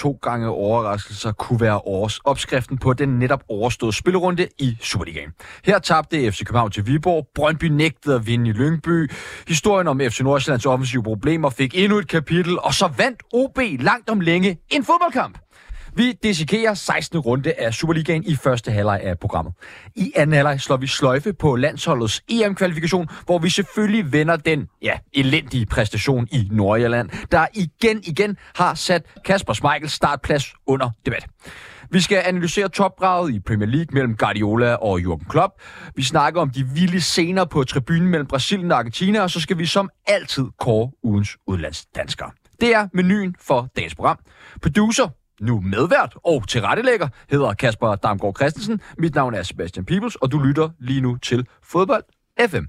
to gange overraskelser kunne være års opskriften på den netop overståede spillerunde i Superligaen. Her tabte FC København til Viborg, Brøndby nægtede at vinde i Lyngby, historien om FC Nordsjællands offensive problemer fik endnu et kapitel, og så vandt OB langt om længe en fodboldkamp. Vi dissekerer 16. runde af Superligaen i første halvleg af programmet. I anden halvleg slår vi sløjfe på landsholdets EM-kvalifikation, hvor vi selvfølgelig vender den ja, elendige præstation i Nordjylland, der igen igen har sat Kasper Schmeichels startplads under debat. Vi skal analysere topbraget i Premier League mellem Guardiola og Jurgen Klopp. Vi snakker om de vilde scener på tribunen mellem Brasilien og Argentina, og så skal vi som altid kåre ugens udlandsdanskere. Det er menuen for dagens program. Producer nu medvært og tilrettelægger, hedder Kasper Damgaard Christensen. Mit navn er Sebastian Peebles, og du lytter lige nu til Fodbold FM.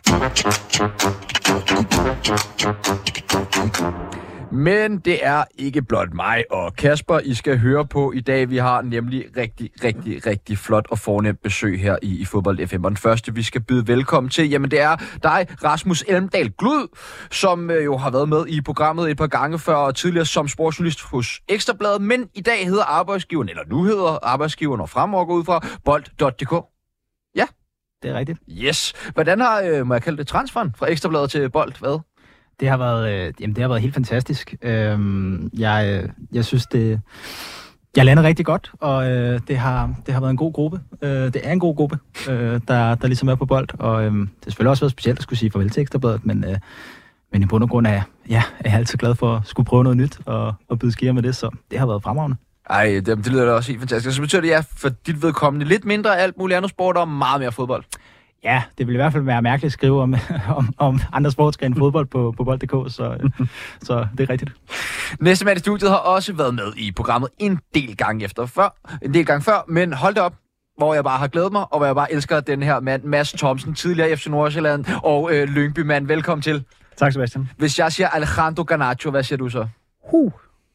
Men det er ikke blot mig og Kasper, I skal høre på i dag. Vi har nemlig rigtig, rigtig, rigtig flot og fornemt besøg her i, i Fodbold FM. Og den første, vi skal byde velkommen til, jamen det er dig, Rasmus Elmdal Glud, som øh, jo har været med i programmet et par gange før, og tidligere som sportsjournalist hos Ekstrabladet, men i dag hedder arbejdsgiveren, eller nu hedder arbejdsgiveren og fremover går ud fra bold.dk. Ja. Det er rigtigt. Yes. Hvordan har, øh, må jeg kalde det, transferen fra Ekstrabladet til Bold været? Det har været, øh, jamen, det har været helt fantastisk. Øh, jeg, øh, jeg synes, det... Jeg lander rigtig godt, og øh, det, har, det har været en god gruppe. Øh, det er en god gruppe, øh, der, der ligesom er på bold, og øh, det har selvfølgelig også været specielt at skulle sige farvel til Ekstrabladet, men, øh, men i bund og grund er, ja, er jeg altid glad for at skulle prøve noget nyt og, og byde skier med det, så det har været fremragende. Ej, det, det lyder da også helt fantastisk. Så betyder det, ja, for dit vedkommende lidt mindre alt muligt andet sport og meget mere fodbold. Ja, det vil i hvert fald være mærkeligt at skrive om, om, om andre sportsgrene fodbold på, på bold.dk, så, så det er rigtigt. Næste mand i studiet har også været med i programmet en del gange efter før, en del gange før, men hold det op, hvor jeg bare har glædet mig, og hvor jeg bare elsker den her mand, Mads Thomsen, tidligere FC Nordsjælland og øh, Lyngby mand. Velkommen til. Tak, Sebastian. Hvis jeg siger Alejandro Garnacho, hvad siger du så? Huh.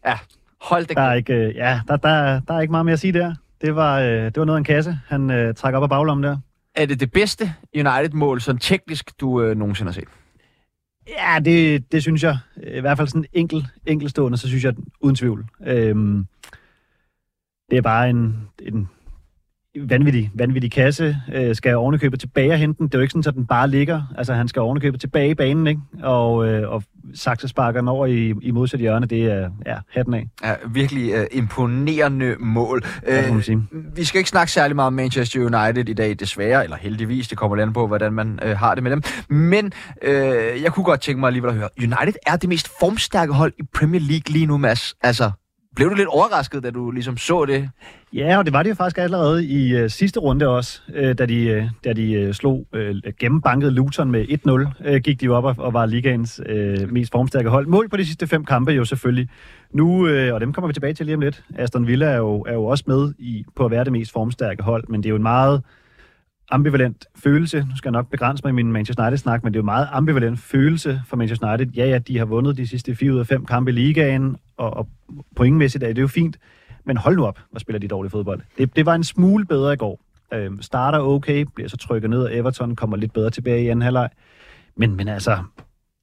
Ja, hold det Der er ikke, øh, ja, der, der, der er ikke meget mere at sige der. Det var, øh, det var noget af en kasse, han øh, trækker op af baglommen der. Er det det bedste United-mål, sådan teknisk, du øh, nogensinde har set? Ja, det, det synes jeg. I hvert fald sådan enkel, enkelstående, så synes jeg uden tvivl. Øhm, det er bare en, en vanvittig, vanvittig kasse. Øh, skal ovenikøbet tilbage og hente den? Det er jo ikke sådan, at den bare ligger. Altså, han skal ovenikøbet tilbage i banen, ikke? Og, øh, og sakse sparker den over i, i modsat hjørne. Det er ja, hatten af. Ja, virkelig øh, imponerende mål. Ja, man sige. vi skal ikke snakke særlig meget om Manchester United i dag, desværre, eller heldigvis. Det kommer an på, hvordan man øh, har det med dem. Men øh, jeg kunne godt tænke mig alligevel at høre. United er det mest formstærke hold i Premier League lige nu, Mads. Altså, blev du lidt overrasket, da du ligesom så det? Ja, og det var det jo faktisk allerede i øh, sidste runde også, øh, da de, øh, da de øh, slog øh, gennembanket Luton med 1-0, øh, gik de jo op og, og var ligaens øh, mest formstærke hold. Mål på de sidste fem kampe jo selvfølgelig. Nu, øh, og dem kommer vi tilbage til lige om lidt, Aston Villa er jo, er jo også med i, på at være det mest formstærke hold, men det er jo en meget ambivalent følelse. Nu skal jeg nok begrænse mig i min Manchester United-snak, men det er jo en meget ambivalent følelse for Manchester United. Ja, ja, de har vundet de sidste 4 ud af 5 kampe i ligaen, og, og pointmæssigt er det jo fint. Men hold nu op, hvor spiller de dårlig fodbold. Det, det var en smule bedre i går. Øhm, starter okay, bliver så trykket ned, og Everton kommer lidt bedre tilbage i anden halvleg. Men, men altså,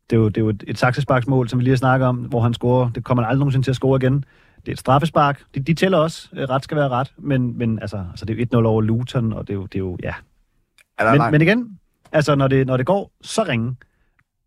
det er jo, det er jo et, et saksesparksmål, som vi lige har snakket om, hvor han scorer. Det kommer han aldrig nogensinde til at score igen. Det er et straffespark. De, de tæller også. Ret skal være ret. Men, men altså, altså, det er jo 1-0 over Luton, og det er jo, det er jo ja. Er Men, langt? men igen, altså, når det, når det går så ringe,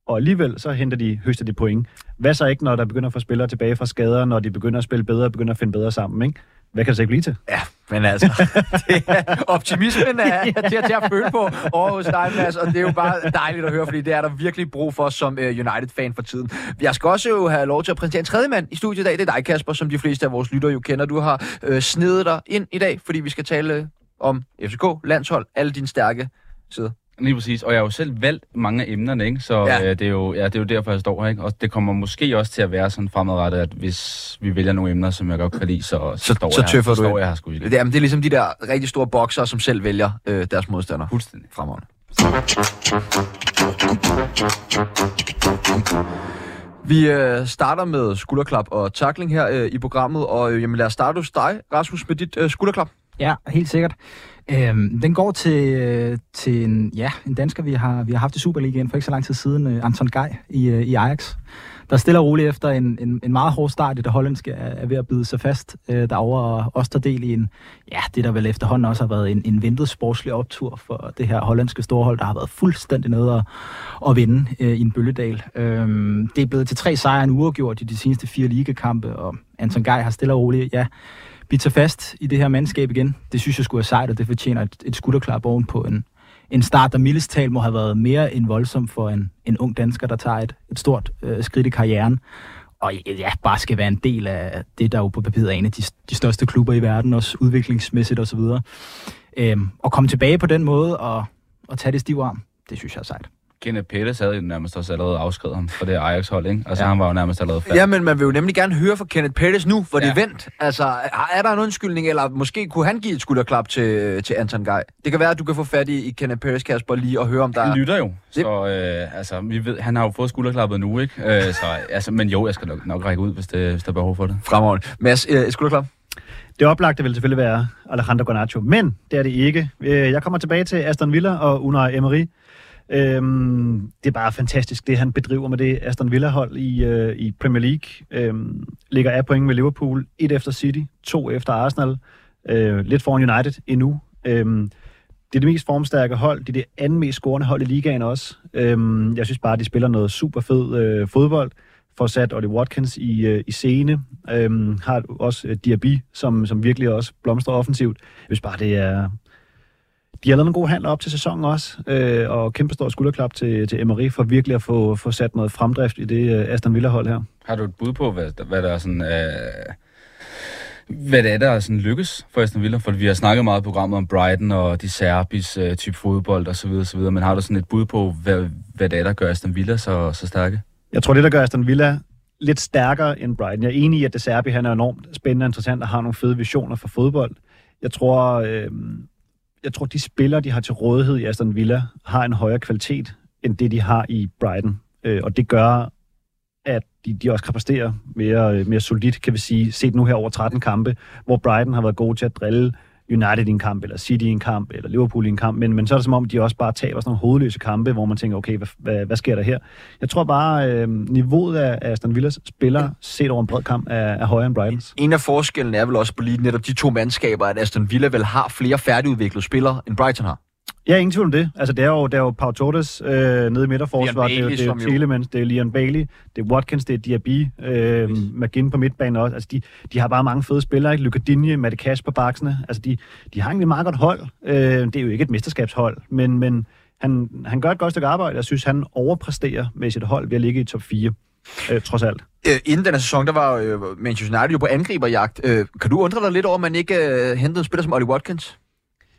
og alligevel så henter de, høster de point. Hvad så ikke, når der begynder at få spillere tilbage fra skader, når de begynder at spille bedre og begynder at finde bedre sammen, ikke? Hvad kan det så ikke blive til? Ja, men altså, det er, optimismen er til, at- til at føle på over hos dig, Mads, og det er jo bare dejligt at høre, fordi det er der virkelig brug for som uh, United-fan for tiden. Jeg skal også jo have lov til at præsentere en tredje mand i studiet i dag. Det er dig, Kasper, som de fleste af vores lyttere jo kender. Du har uh, snedet dig ind i dag, fordi vi skal tale uh, om FCK, landshold, alle dine stærke sider. Lige præcis, og jeg har jo selv valgt mange af emnerne, ikke? så Ja. øh, det, er jo, ja, det er jo derfor, jeg står her. Ikke? Og det kommer måske også til at være sådan fremadrettet, at hvis vi vælger nogle emner, som jeg godt kan lide, så, så, Så- står så jeg, her, så du står ind. jeg her sgu ikke. Det er, det er ligesom de der rigtig store boksere, som selv vælger uh, deres modstandere. Fuldstændig. Fremragende. Vi øh, starter med skulderklap og takling her øh, i programmet, og øh, jamen, lad os starte hos dig, Rasmus, med dit øh, skulderklap. Ja, helt sikkert. Øhm, den går til, øh, til en, ja, en dansker, vi har, vi har haft i Superligaen for ikke så lang tid siden, øh, Anton Gej i, øh, i Ajax, der stiller roligt efter en, en, en meget hård start i det hollandske er, er ved at bide sig fast øh, derovre, og også tager del i en, ja, det der vel efterhånden også har været en, en ventet sportslig optur for det her hollandske storhold, der har været fuldstændig nede at, at vinde øh, i en bølledal. Øhm, det er blevet til tre sejre en uafgjort i de seneste fire ligekampe, og Anton Gej har stille og roligt, ja, bidt sig fast i det her mandskab igen. Det synes jeg skulle være sejt, og det fortjener et, et skulderklap oven på en, en start, der mildest talt må have været mere end voldsom for en, en ung dansker, der tager et, et stort øh, skridt i karrieren. Og ja, bare skal være en del af det, der jo på papiret er en af de, de største klubber i verden, også udviklingsmæssigt osv. Øhm, og komme tilbage på den måde og, og tage det stiv arm, det synes jeg er sejt. Kenneth Pettis havde jo nærmest også allerede afskrevet ham for det Ajax-hold, ikke? Altså, ja. han var jo nærmest allerede færdig. Ja, men man vil jo nemlig gerne høre fra Kenneth Pettis nu, hvor ja. det er vendt. Altså, er der en undskyldning, eller måske kunne han give et skulderklap til, til Anton Gej? Det kan være, at du kan få fat i, i Kenneth Pettis, Kasper, lige og høre, om der Han lytter jo, så øh, altså, vi ved, han har jo fået skulderklappet nu, ikke? Øh, så, altså, men jo, jeg skal nok, nok række ud, hvis, det, hvis der er behov for det. Fremragende. Mads, øh, skulderklap? Det oplagte vil selvfølgelig være Alejandro Garnacho, men det er det ikke. Øh, jeg kommer tilbage til Aston Villa og Unai Emery. Øhm, det er bare fantastisk, det han bedriver med det Aston Villa-hold i, øh, i Premier League. Øhm, ligger af point med Liverpool, et efter City, to efter Arsenal, øh, lidt foran United endnu. Øhm, det er det mest formstærke hold, det er det anden mest scorende hold i ligaen også. Øhm, jeg synes bare, de spiller noget super fed øh, fodbold. Får sat Ollie Watkins i, øh, i scene. Øhm, har også øh, Diaby, som, som virkelig også blomstrer offensivt. Jeg synes bare, det er, de har lavet en god handel op til sæsonen også, øh, og kæmpe stor skulderklap til, til Emery for virkelig at få, få sat noget fremdrift i det øh, Aston Villa-hold her. Har du et bud på, hvad, hvad der er sådan... Øh, hvad det er, der er sådan lykkes for Aston Villa? For vi har snakket meget i programmet om Brighton og de Serbis øh, type fodbold osv. osv. Men har du sådan et bud på, hvad, hvad det er, der gør Aston Villa så, så stærke? Jeg tror, det, der gør Aston Villa lidt stærkere end Brighton. Jeg er enig i, at det Serbi han er enormt spændende og interessant og har nogle fede visioner for fodbold. Jeg tror, øh, jeg tror, de spillere, de har til rådighed i Aston Villa, har en højere kvalitet, end det, de har i Brighton. Øh, og det gør, at de, de også kan præstere mere, øh, mere solidt, kan vi sige, set nu her over 13 kampe, hvor Brighton har været gode til at drille United i en kamp, eller City i en kamp, eller Liverpool i en kamp, men, men så er det som om, de også bare taber sådan nogle hovedløse kampe, hvor man tænker, okay, hvad, hvad, hvad sker der her? Jeg tror bare, øh, niveauet af Aston Villas spiller, set over en bred kamp, er, er højere end Brightons. En af forskellene er vel også på lige netop de to mandskaber, at Aston Villa vel har flere færdigudviklede spillere, end Brighton har. Ja, ingen tvivl om det. Altså, det er jo, det er jo Pau Torres øh, nede i midterforsvaret, det er, det er jo Telemans, det er Liam Bailey, det er Watkins, det er Diaby, øh, McGinn på midtbanen også. Altså, de, de har bare mange fede spillere, ikke? Luka Dinje, Matte Cash på baksene. Altså, de, de har egentlig meget godt hold. Øh, det er jo ikke et mesterskabshold, men, men han, han gør et godt stykke arbejde. Jeg synes, han overpræsterer med sit hold ved at ligge i top 4. Øh, trods alt. Øh, inden denne sæson, der var øh, Manchester United jo på angriberjagt. Øh, kan du undre dig lidt over, at man ikke øh, hentede en spiller som Ollie Watkins?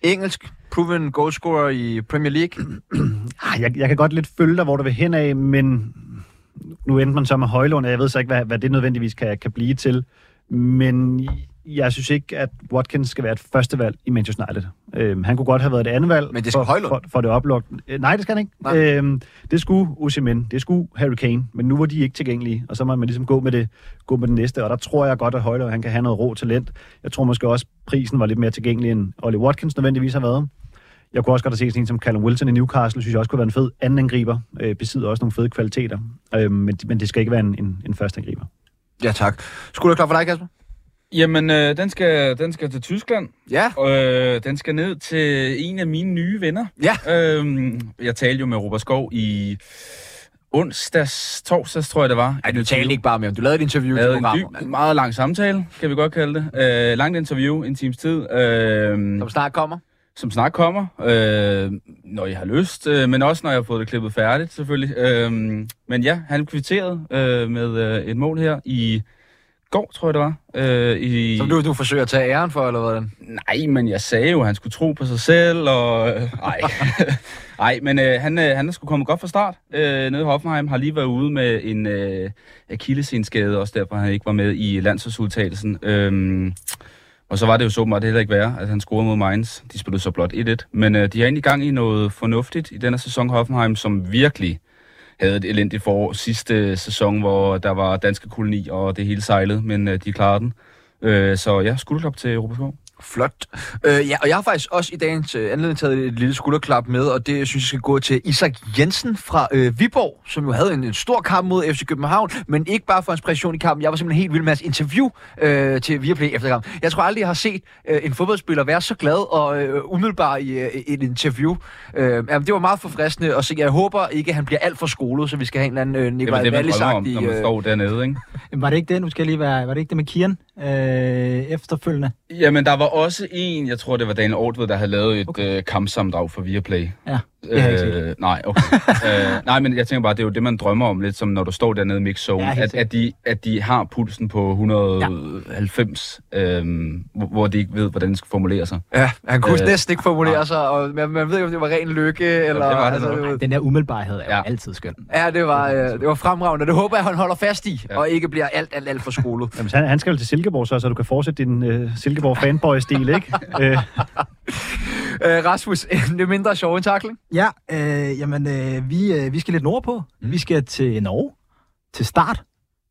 Engelsk proven goalscorer i Premier League? Ah, jeg, jeg kan godt lidt følge dig, hvor du vil hen af, men nu endte man så med Højlund, og jeg ved så ikke, hvad, hvad det nødvendigvis kan, kan blive til. Men jeg synes ikke, at Watkins skal være et første valg i Manchester United. Øhm, han kunne godt have været et andet valg Men det skal for, for, for det oplugt. Øh, nej, det skal han ikke. Øhm, det skulle Osimhen, det skulle Harry Kane, men nu var de ikke tilgængelige, og så må man ligesom gå med det, gå med det næste, og der tror jeg godt, at Højlund han kan have noget rå talent. Jeg tror måske også, prisen var lidt mere tilgængelig, end Ollie Watkins nødvendigvis har været. Jeg kunne også godt have set sådan en som Callum Wilson i Newcastle, synes jeg også kunne være en fed anden angriber. Øh, besidder også nogle fede kvaliteter, øh, men, men det skal ikke være en, en, en første angriber. Ja, tak. Skulle du klar for dig, Kasper? Jamen, øh, den, skal, den skal til Tyskland. Ja. Og øh, den skal ned til en af mine nye venner. Ja. Øhm, jeg talte jo med Robert Skov i onsdags, torsdags, tror jeg det var. Ej, du talte ikke bare med ham. Du lavede et interview til programmet. En meget lang samtale, kan vi godt kalde det. Øh, langt interview, en times tid. Øh, som snart kommer? Som snart kommer, øh, når jeg har lyst, øh, men også når jeg har fået det klippet færdigt, selvfølgelig. Øh, men ja, han kvitterede øh, med øh, et mål her i går, tror jeg det var. Øh, i... Som du, du forsøger at tage æren for, eller hvordan? Nej, men jeg sagde jo, at han skulle tro på sig selv, og... Øh, nej. nej, men øh, han, øh, han er sgu kommet godt fra start. Øh, nede i Hoffenheim har lige været ude med en øh, akillesenskade, også derfor han ikke var med i landsholdsudtagelsen. Øh, og så var det jo så meget det heller ikke være, at han scorede mod Mainz. De spillede så blot 1-1. Men øh, de har egentlig gang i noget fornuftigt i denne sæson Hoffenheim, som virkelig havde et elendigt forår sidste øh, sæson, hvor der var danske koloni, og det hele sejlede, men øh, de klarede den. Øh, så ja, skulderklap til Europa Skov. Flot. Øh, ja, og jeg har faktisk også i dagens øh, anledning taget et lille skulderklap med, og det synes jeg skal gå til Isak Jensen fra øh, Viborg, som jo havde en, en stor kamp mod FC København, men ikke bare for inspiration i kampen. Jeg var simpelthen helt vild med hans interview øh, til Viaplay efter kampen. Jeg tror aldrig, jeg har set øh, en fodboldspiller være så glad og øh, umiddelbar i øh, et interview. Øh, jamen, det var meget forfriskende, og så jeg håber ikke, at han bliver alt for skolet, så vi skal have en eller anden øh, Det er Nikolaj vel det, man Wallis drømmer om, i... når man Øh, står dernede, ikke? Var det ikke det? Nu skal jeg lige være... Var det ikke det med Kian øh, efterfølgende? Jamen, der var også en, jeg tror, det var Daniel Ortved, der havde lavet et okay. øh, kampsamdrag for Viaplay. Ja, det. Øh, nej, okay. øh, nej, men jeg tænker bare, det er jo det, man drømmer om lidt, som når du står dernede i mix zone, Ja, at, at, de, at de har pulsen på 190, ja. øhm, hvor, de ikke ved, hvordan de skal formulere sig. Ja, han kunne Øh, næsten ikke formulere nej. sig, og man, man ved ikke, om det var ren lykke, eller... var det altså, nok. var- Den der umiddelbarhed er ja. Ja. jo altid skøn. Ja, det var, øh, det var fremragende. Det håber jeg, han holder fast i, ja. Ja. og ikke bliver alt, alt, alt for skolet. Jamen, han, han skal vel til Silkeborg så, så du kan fortsætte din øh, Silkeborg fanboy-stil, ikke? øh, øh, Rasmus, en mindre sjov en takling? Ja, øh, jamen, øh, vi, øh, vi skal lidt nordpå. Mm. Vi skal til Norge, til start,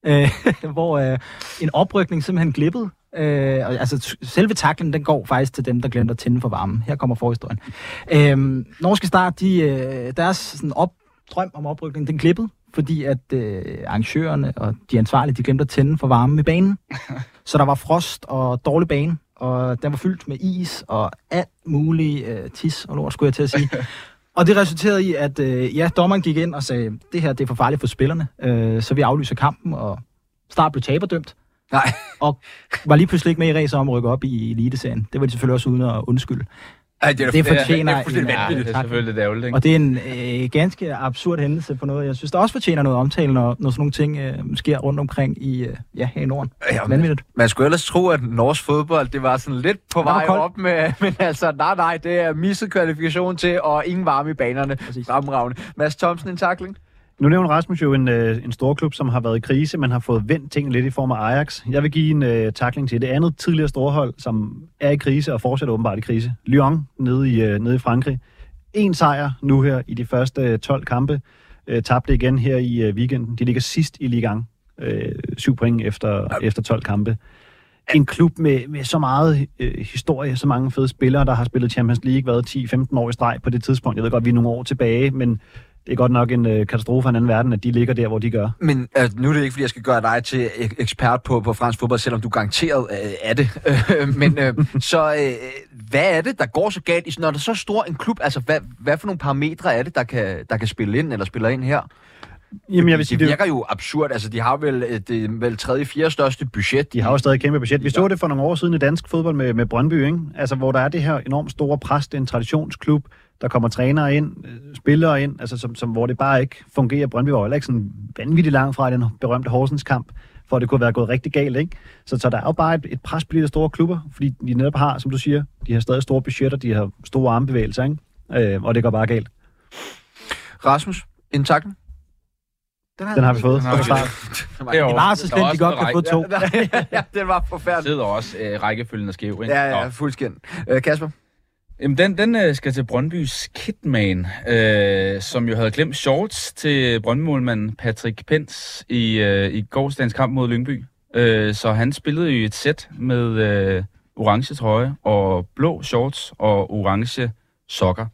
øh, hvor øh, en oprykning simpelthen glippede. Øh, og, altså, selve taklen, den går faktisk til dem, der glemte at tænde for varmen. Her kommer forhistorien. Øh, Norske Start, de, øh, deres sådan op, drøm om oprykning, den glippede, fordi at øh, arrangørerne og de ansvarlige, de glemte at tænde for varmen i banen. Så der var frost og dårlig bane, og den var fyldt med is og alt muligt øh, tis og lort, skulle jeg til at sige. Og det resulterede i, at øh, ja, dommeren gik ind og sagde, det her det er for farligt for spillerne, øh, så vi aflyser kampen, og Start blev taberdømt, Nej. og var lige pludselig ikke med i ræset om at rykke op i Eliteserien. Det var de selvfølgelig også uden at undskylde. Ej, det, er, Det det, er, fortjener det er en- det er selvfølgelig ærgerligt, ikke? Og det er en øh, ganske absurd hændelse på noget, jeg synes, der også fortjener noget omtale, når, når sådan nogle ting øh, sker rundt omkring i, øh, ja, her i Norden. Ja, Vanvittigt. Man skulle ellers tro, at norsk fodbold, det var sådan lidt på vej koldt. op med, men altså, nej, nej, det er misset kvalifikation til, og ingen varme i banerne. Præcis. Fremragende. Mads Thomsen, en takling? Nu nævner Rasmus jo en, øh, en stor klub, som har været i krise, men har fået vendt tingene lidt i form af Ajax. Jeg vil give en øh, takling til det andet tidligere storhold, som er i krise og fortsætter åbenbart i krise. Lyon nede i, øh, nede i Frankrig. En sejr nu her i de første øh, 12 kampe. Øh, tabte igen her i øh, weekenden. De ligger sidst i Ligang. Øh, syv point efter, efter 12 kampe. En klub med, med så meget øh, historie, så mange fede spillere, der har spillet Champions League, været 10-15 år i streg på det tidspunkt. Jeg ved godt, vi er nogle år tilbage, men det er godt nok en øh, katastrofe af en anden verden, at de ligger der, hvor de gør. Men øh, nu er det ikke, fordi jeg skal gøre dig til ek- ekspert på, på fransk fodbold, selvom du garanteret øh, er det. Men øh, så øh, hvad er det, der går så galt, når der er så stor en klub? Altså, hvad, hvad for nogle parametre er det, der kan, der kan spille ind, eller spiller ind her? Jamen, jeg vil sige, det det, virker jo absurd. Altså, de har vel øh, det vel tredje, fjerde største budget. de har jo stadig kæmpe budget. Vi så det for nogle år siden i dansk fodbold med, med Brøndby, ikke? Altså, hvor der er det her enormt store pres, det er en traditionsklub, der kommer trænere ind, øh, spillere ind, altså, som, som, hvor det bare ikke fungerer. Brøndby var heller ikke sådan vanvittigt langt fra den berømte Horsens kamp, for at det kunne være gået rigtig galt, ikke? Så, så der er jo bare et, et pres på de der store klubber, fordi de netop har, som du siger, de har stadig store budgetter, de har store armbevægelser, ikke? Øh, og det går bare galt. Rasmus, en takling? Den har vi fået Den har vi start. Det var så slemt, de godt kan få to. ja, ja, den var forfærdelig. sidder også øh, rækkefølgen og skæv, ikke? Ja, ja, fuldstændig. Øh, Kasper? Jamen, den, den øh, skal til Brøndbys Kidman, øh, som jo havde glemt shorts til Brøndby-målmanden Patrick Pens i, øh, i gårsdagens kamp mod Lyngby. Øh, så han spillede jo et sæt med øh, orange trøje og blå shorts og orange sokker.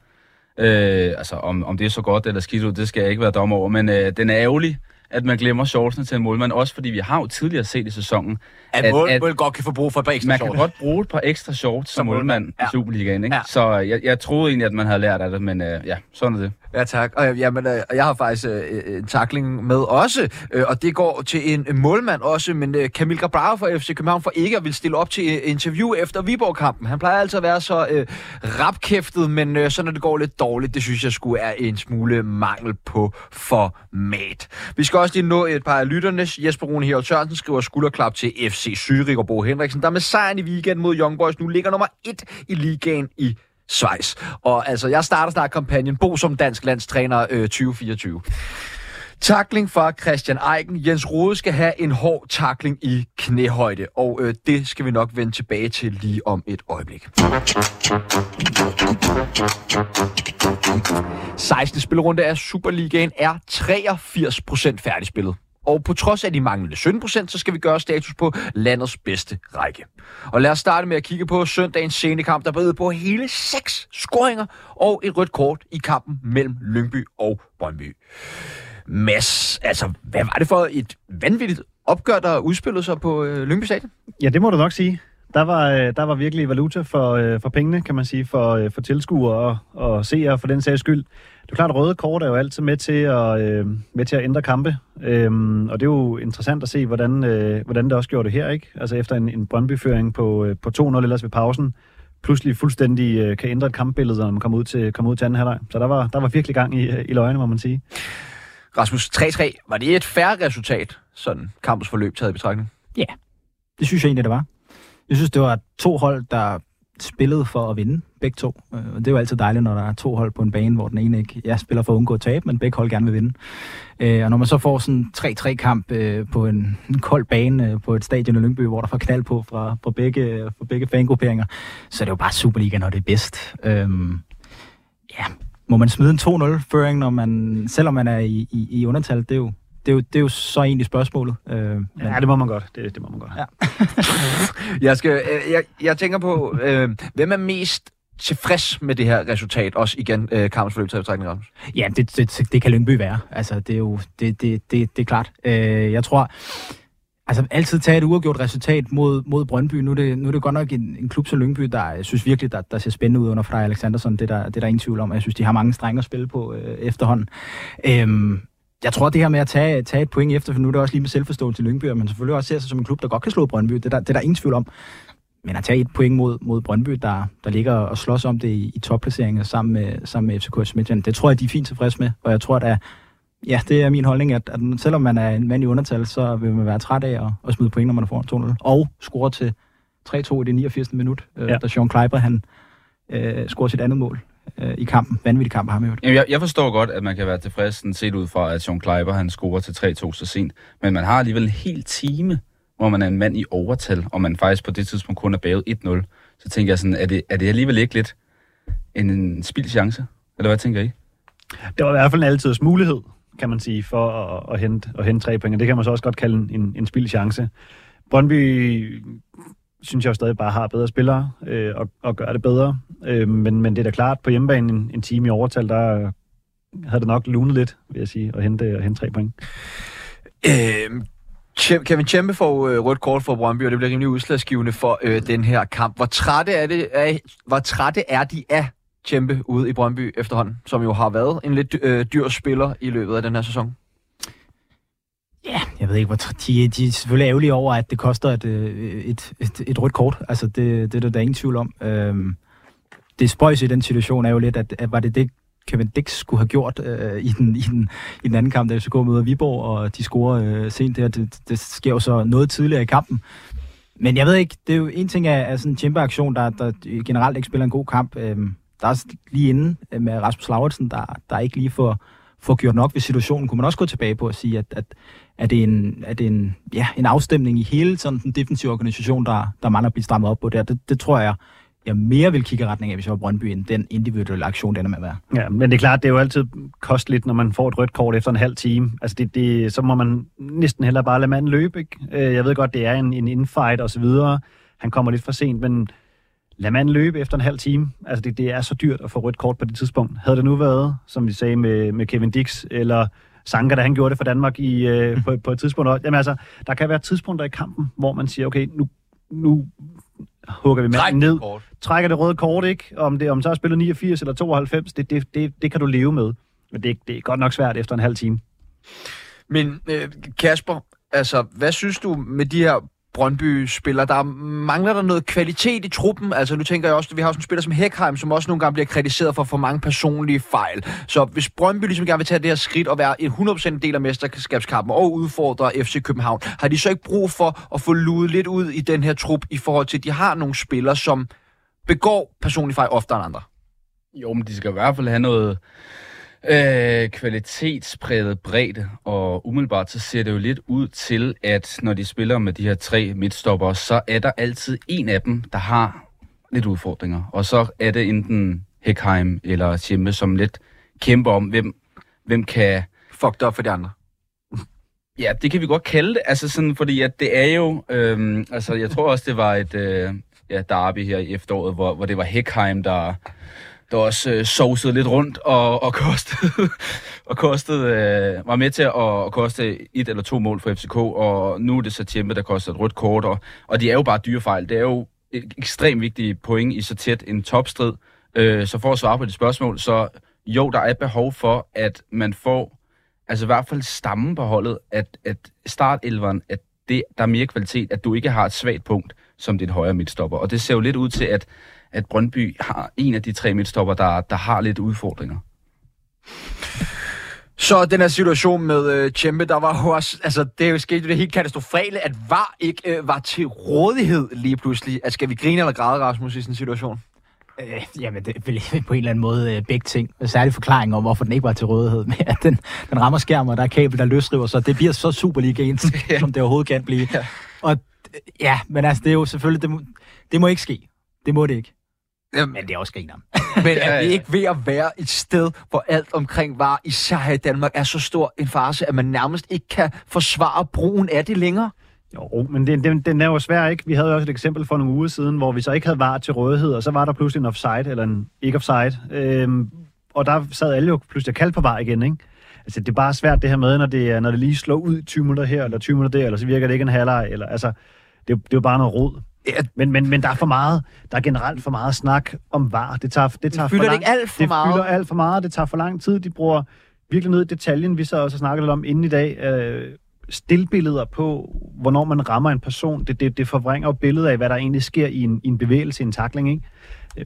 Øh, altså, om, om det er så godt eller skidt ud, det skal jeg ikke være dom over, men øh, den er ærgerlig, at man glemmer shortsene til en målmand, også fordi vi har jo tidligere set i sæsonen, At, At- mål, at- mål godt kan få brug for et par ekstra man kan shorts. godt bruge et par ekstra shorts som målmand Ja. i Superligaen, ikke? Ja. Så jeg, jeg troede egentlig, at man havde lært af det, men øh, ja, sådan er det. Ja, tak. Og, øh, jamen, øh, jeg har faktisk øh, øh, en takling med også, øh, og det går til en, målmand også, men øh, Kamil Grabara fra FC København for ikke at ville stille op til øh, interview efter Viborg-kampen. Han plejer altid at være så øh, rapkæftet, men øh, så når det går lidt dårligt, det synes jeg skulle er en smule mangel på format. Vi skal også lige nå et par af lytternes. Jesper Rune Herold Sørensen skriver skulderklap til FC Zürich og Bo Henriksen, der med sejren i weekend mod Young Boys nu ligger nummer et i ligaen i Schweiz. Og altså, jeg starter snart kampagnen Bo som dansk landstræner øh, 2024. Takling fra Christian Eiken. Jens Rode skal have en hård takling i knæhøjde, og øh, det skal vi nok vende tilbage til lige om et øjeblik. 16. spillerunde af Superligaen er 83% færdigspillet. Og på trods af de manglende 17%, så skal vi gøre status på landets bedste række. Og lad os starte med at kigge på søndagens scenekamp, der bød på hele seks scoringer og et rødt kort i kampen mellem Lyngby og Brøndby. Mads, altså, hvad var det for et vanvittigt opgør, der udspillede sig på øh, Lyngby Stadion? Ja, det må du nok sige. Der var, øh, der var virkelig valuta for, øh, for pengene, kan man sige, for, øh, for tilskuere og, og seere for den sags skyld. Det er klart, at røde kort er jo altid med til at, øh, med til at ændre kampe. Øhm, og det er jo interessant at se, hvordan, øh, hvordan det også gjorde det her, ikke? Altså efter en, en Brøndby-føring på, øh, på 2-0 ellers ved pausen, pludselig fuldstændig øh, kan ændre et kampbillede, når man kommer ud til, kommer ud til anden halvleg. Så der var, der var virkelig gang i, i løgene, må man sige. Rasmus, 3-3, var det et færre resultat, sådan kampens forløb taget i betragtning? Ja, det synes jeg egentlig, det var. Jeg synes, det var to hold, der spillede for at vinde, begge to. Øh, og det er jo altid dejligt, når der er to hold på en bane, hvor den ene ikke ja, spiller for at undgå tab, men begge hold gerne vil vinde. Øh, og når man så får sådan 3-3-kamp øh, på en, en kold bane på et stadion i Lyngby, hvor der får knald på fra, fra, begge, fra begge fangrupperinger, så er det jo bare Superliga, når det er bedst. Øhm, ja, må man smide en 2-0-føring, når man, selvom man er i, i, i undertal, det er jo, det er, jo, det er jo så egentlig spørgsmålet. Øh, men... Ja, det må man godt. Det, det må man godt. Ja. jeg, skal, øh, jeg, jeg tænker på, øh, hvem er mest tilfreds med det her resultat, også igen øh, kampens forløb til betragtning, Rasmus? Ja, det, det, det kan Lyngby være. Altså, det er jo det, det, det, det er klart. Øh, jeg tror, altså altid tage et uafgjort resultat mod, mod Brøndby. Nu er, det, nu er det godt nok en, en klub som Lyngby, der jeg synes virkelig, der, der ser spændende ud under Frederik Alexandersson. Det, der, det er der ingen tvivl om. Jeg synes, de har mange strenge at spille på øh, efterhånden. Øh, jeg tror, det her med at tage, tage et point efter, for nu er det også lige med selvforståelse til Lyngby, men selvfølgelig også ser sig som en klub, der godt kan slå Brøndby. Det er der, det er der ingen tvivl om. Men at tage et point mod, mod Brøndby, der, der ligger og slås om det i, i topplaceringen sammen med, sammen med FCK Smidtjen, det tror jeg, de er fint tilfreds med. Og jeg tror, at ja, det er min holdning, at, at selvom man er en mand i undertal, så vil man være træt af at, at smide point, når man får 2-0. Og score til 3-2 i det 89. minut, øh, ja. da Sean Kleiber, han øh, scorer sit andet mål øh, i kampen. Vanvittig kamp har han Jamen, jeg, jeg forstår godt, at man kan være tilfreds sådan set ud fra, at Sean Kleiber han scorer til 3-2 så sent. Men man har alligevel en hel time, hvor man er en mand i overtal, og man faktisk på det tidspunkt kun er baget 1-0. Så tænker jeg sådan, er det, er det alligevel ikke lidt en, en spild chance? Eller hvad tænker I? Det var i hvert fald en altidens mulighed, kan man sige, for at, at, hente, at hente tre point. Det kan man så også godt kalde en, en spild chance. Brøndby synes jeg jo stadig bare har bedre spillere øh, og, og gør det bedre. Øh, men, men det er da klart, på hjemmebane en, en time i overtal, der havde det nok lunet lidt, vil jeg sige, at hente, at hente tre point. Øh, Kevin Tjempe får øh, rødt kort for Brøndby, og det bliver rimelig udslagsgivende for øh, den her kamp. Hvor trætte er, det, er, hvor trætte er de af Tjempe ude i Brøndby efterhånden, som jo har været en lidt øh, dyr spiller i løbet af den her sæson? Ja, jeg ved ikke, hvor de, de er selvfølgelig ærgerlige over, at det koster et, øh, et, et, et rødt kort. Altså, det, det er der, der ingen tvivl om. Øhm, det spøjs i den situation er jo lidt, at, at var det det, Kevin Dix skulle have gjort øh, i, den, i, den, i den anden kamp, da FCK møder Viborg, og de scorer øh, sent der. Det, det sker jo så noget tidligere i kampen. Men jeg ved ikke, det er jo en ting af, af sådan en Chamber-aktion, der, der generelt ikke spiller en god kamp. Øhm, der er lige inde øh, med Rasmus Lauritsen, der, der ikke lige får, få gjort nok ved situationen. Kunne man også gå tilbage på at sige, at, at er det en, er det en, ja, en afstemning i hele sådan den defensive organisation, der, der mangler at blive strammet op på der. Det, det tror jeg, jeg mere vil kigge i retning af, hvis jeg var Brøndby, end den individuelle aktion, den er med at være. Ja, men det er klart, det er jo altid kosteligt, når man får et rødt kort efter en halv time. Altså, det, det, så må man næsten heller bare lade manden løbe, ikke? Øh, jeg ved godt, det er en, en infight og så videre. Han kommer lidt for sent, men lad manden løbe efter en halv time. Altså, det, det er så dyrt at få rødt kort på det tidspunkt. Havde det nu været, som vi sagde med, med Kevin Dix, eller Sanka, da han gjorde det for Danmark i, øh, på, på et tidspunkt. Jamen altså, der kan være tidspunkter i kampen, hvor man siger, okay, nu, nu hugger vi manden ned. Kort. Trækker det røde kort, ikke? Om det om så er spillet 89 eller 92, det, det, det, det kan du leve med. Men det, det er godt nok svært efter en halv time. Men øh, Kasper, altså, hvad synes du med de her Brøndby-spiller. Der mangler der noget kvalitet i truppen. Altså nu tænker jeg også, at vi har også en spiller som Hekheim, som også nogle gange bliver kritiseret for for mange personlige fejl. Så hvis Brøndby ligesom gerne vil tage det her skridt og være en 100% del af mesterskabskampen og udfordre FC København, har de så ikke brug for at få luet lidt ud i den her trup i forhold til, at de har nogle spillere, som begår personlige fejl oftere end andre? Jo, men de skal i hvert fald have noget Øh, kvalitetspræget bredde, og umiddelbart så ser det jo lidt ud til, at når de spiller med de her tre midtstopper, så er der altid en af dem, der har lidt udfordringer. Og så er det enten Hekheim eller Schemme, som lidt kæmper om, hvem, hvem kan... Fucked op for de andre. Ja, det kan vi godt kalde det, altså sådan, fordi at det er jo, øhm, altså jeg tror også, det var et øh, ja, derby her i efteråret, hvor, hvor det var Heckheim, der, der også øh, sovsede lidt rundt og, og kostede, og kostede øh, var med til at, at koste et eller to mål for FCK, og nu er det så Tjempe, der koster et rødt kort, og, og de er jo bare dyrefejl. Det er jo et ekstremt vigtigt point i så tæt en topstrid. Øh, så for at svare på det spørgsmål, så jo, der er behov for, at man får altså i hvert fald stammen på holdet, at, at startelveren, at det, der er mere kvalitet, at du ikke har et svagt punkt som dit højre midtstopper. Og det ser jo lidt ud til, at, at Brøndby har en af de tre midtstopper, der, der har lidt udfordringer. Så den her situation med øh, Tjempe, der var jo også, altså det er jo sket det helt katastrofale, at VAR ikke øh, var til rådighed lige pludselig. Altså, skal vi grine eller græde, Rasmus, i sådan en situation? Øh, jamen, det er vel på en eller anden måde øh, begge ting. Særlig forklaring om, hvorfor den ikke var til rådighed. Men at den, den rammer skærmen, og der er kabel, der løsriver, så det bliver så Superligaens, ja. som det overhovedet kan blive. Ja. Og ja, men altså, det er jo selvfølgelig, det må, det må ikke ske. Det må det ikke. Jamen, men det er også griner. Men er vi ikke ved at være et sted, hvor alt omkring var, især her i Danmark, er så stor en farse, at man nærmest ikke kan forsvare brugen af det længere? Jo, men den, den, den er jo svær, ikke? Vi havde jo også et eksempel for nogle uger siden, hvor vi så ikke havde var til rådighed, og så var der pludselig en offside, eller en ikke offside. Øhm, og der sad alle jo pludselig kaldt på var igen, ikke? Altså, det er bare svært det her med, når det, når det lige slår ud 20 minutter her, eller 20 minutter der, eller så virker det ikke en halvleg, eller altså, det, det er jo bare noget rod. Ja. Men, men, men der er for meget, der er generelt for meget snak om var. Det tager, det tager det fylder for lang, det ikke alt for det meget? Det fylder alt for meget, det tager for lang tid, de bruger virkelig ned i detaljen. Vi så også snakket lidt om inden i dag, øh, stillbilleder på, hvornår man rammer en person. Det, det, det forvrænger jo billedet af, hvad der egentlig sker i en, i en bevægelse, i en takling. Ikke? Øh,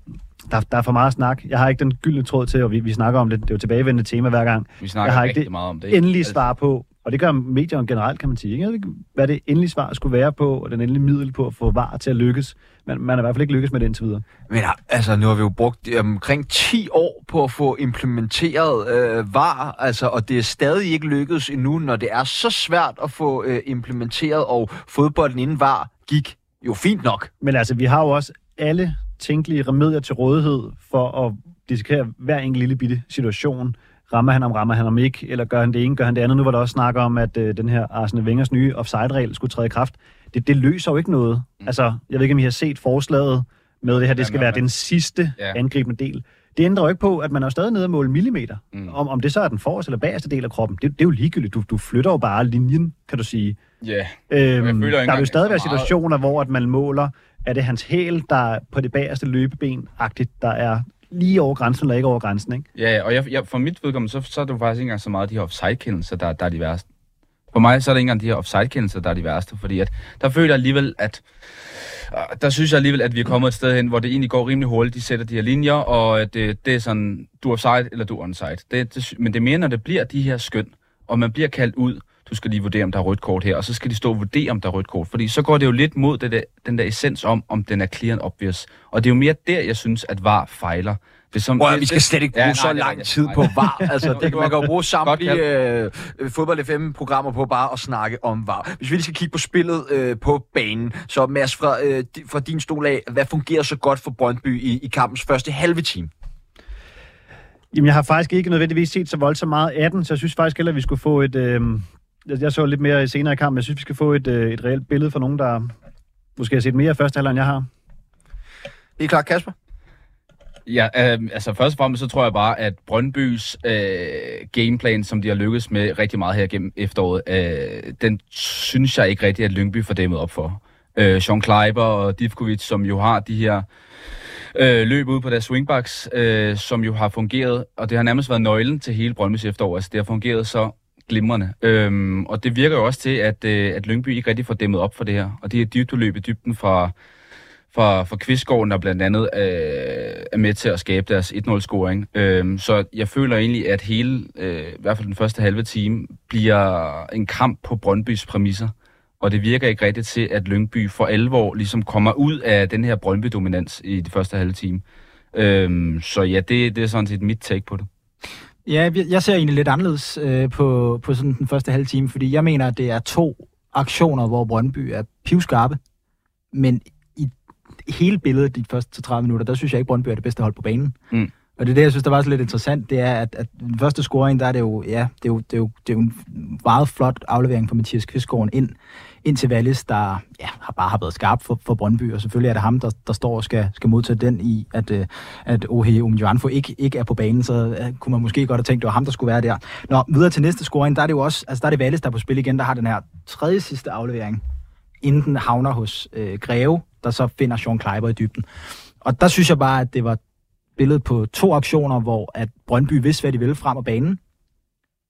der, der er for meget snak. Jeg har ikke den gyldne tråd til, og vi, vi snakker om det. Det er jo tilbagevendende tema hver gang. Vi snakker jeg har ikke ikke det meget om det. Endelig svar på, og det gør medierne generelt, kan man sige. Jeg ved ikke, hvad det endelige svar skulle være på, og den endelige middel på at få var til at lykkes. Men man er i hvert fald ikke lykkes med det indtil videre. Men altså, nu har vi jo brugt omkring 10 år på at få implementeret øh, VAR, altså, og det er stadig ikke lykkedes endnu, når det er så svært at få øh, implementeret, og fodbolden inden VAR gik jo fint nok. Men altså, vi har jo også alle tænkelige remedier til rådighed for at dissekere hver enkelt lille bitte situation. Rammer han ham, rammer han ham ikke, eller gør han det ene, gør han det andet. Nu var der også snak om, at øh, den her Arsene Wengers nye offside-regel skulle træde i kraft. Det, det løser jo ikke noget. Mm. Altså, jeg ved ikke, om I har set forslaget med det her, det skal Jamen, være man... den sidste ja. angribende del. Det ændrer jo ikke på, at man er stadig nede og måle millimeter. Mm. Om, om det så er den forreste eller bagerste del af kroppen, det, det er jo ligegyldigt. Du, du flytter jo bare linjen, kan du sige. Ja, yeah. øhm, Der vil jo stadig være situationer, hvor at man måler, er det hans hæl, der på det bagerste løbeben-agtigt, der er lige over grænsen eller ikke over grænsen, ikke? Ja, og jeg, jeg, for mit vedkommende, så, så er det jo faktisk ikke engang så meget de her offside-kendelser, der, der er de værste. For mig så er det ikke engang de her offside-kendelser, der er de værste, fordi at, der føler jeg alligevel, at øh, der synes jeg alligevel, at vi er kommet et sted hen, hvor det egentlig går rimelig hurtigt. De sætter de her linjer, og det, det er sådan, du er offside eller du er onside. Det, det, men det er mere, når det bliver de her skøn, og man bliver kaldt ud, du skal lige vurdere, om der er rødt kort her, og så skal de stå og vurdere, om der er rødt kort. Fordi så går det jo lidt mod det der, den der essens om, om den er clear and obvious. Og det er jo mere der, jeg synes, at VAR fejler. Det som, Prøv, vi skal slet ikke bruge ja, så lang tid på VAR. Altså, det, man kan jo bruge samtlige øh, fodbold FM-programmer på bare at snakke om VAR. Hvis vi lige skal kigge på spillet øh, på banen, så Mads, fra, øh, fra din stol af, hvad fungerer så godt for Brøndby i, i kampens første halve time? Jamen, jeg har faktisk ikke nødvendigvis set så voldsomt meget af den, så jeg synes faktisk heller, at vi skulle få et... Øh, jeg så lidt mere senere i kampen. Jeg synes, vi skal få et, øh, et reelt billede for nogen, der måske har set mere første halvleg, end jeg har. Det er klart, Kasper? Ja, øh, altså først og fremmest så tror jeg bare, at Brøndbys øh, gameplan, som de har lykkes med rigtig meget her gennem efteråret, øh, den synes jeg ikke rigtig, at Lyngby får dæmmet op for. Øh, Sean Kleiber og Divkovic, som jo har de her øh, løb ud på deres swingbacks, øh, som jo har fungeret, og det har nærmest været nøglen til hele Brøndbys efterår. Altså det har fungeret så glimrende. Øhm, og det virker jo også til, at, øh, at Lyngby ikke rigtig får dæmmet op for det her. Og det er dybdeløb løb i dybden fra, fra, fra Kvistgården, der blandt andet øh, er med til at skabe deres 1-0-scoring. Øhm, så jeg føler egentlig, at hele, øh, i hvert fald den første halve time, bliver en kamp på Brøndbys præmisser. Og det virker ikke rigtigt til, at Lyngby for alvor ligesom kommer ud af den her Brøndby-dominans i de første halve time. Øhm, så ja, det, det er sådan set mit take på det. Ja, jeg ser egentlig lidt anderledes øh, på, på sådan den første halve time, fordi jeg mener, at det er to aktioner, hvor Brøndby er pivskarpe, men i hele billedet de første 30 minutter, der synes jeg ikke, Brøndby er det bedste hold på banen. Mm. Og det er det, jeg synes, der var så lidt interessant, det er, at, at den første scoring, der er det jo, ja, det er jo, det er jo, det er jo en meget flot aflevering fra Mathias Kvistgaard ind, indtil Wallis, der ja, har bare har været skarp for, for Brøndby, og selvfølgelig er det ham, der, der står og skal, skal modtage den i, at, øh, at Ohe Umjoanfo ikke, ikke er på banen, så øh, kunne man måske godt have tænkt, det var ham, der skulle være der. Nå, videre til næste scoring, der er det jo også, altså der er det Wallis, der er på spil igen, der har den her tredje sidste aflevering, inden den havner hos øh, Greve, der så finder Sean Kleiber i dybden. Og der synes jeg bare, at det var billedet på to aktioner, hvor at Brøndby vidste, hvad de ville frem af banen.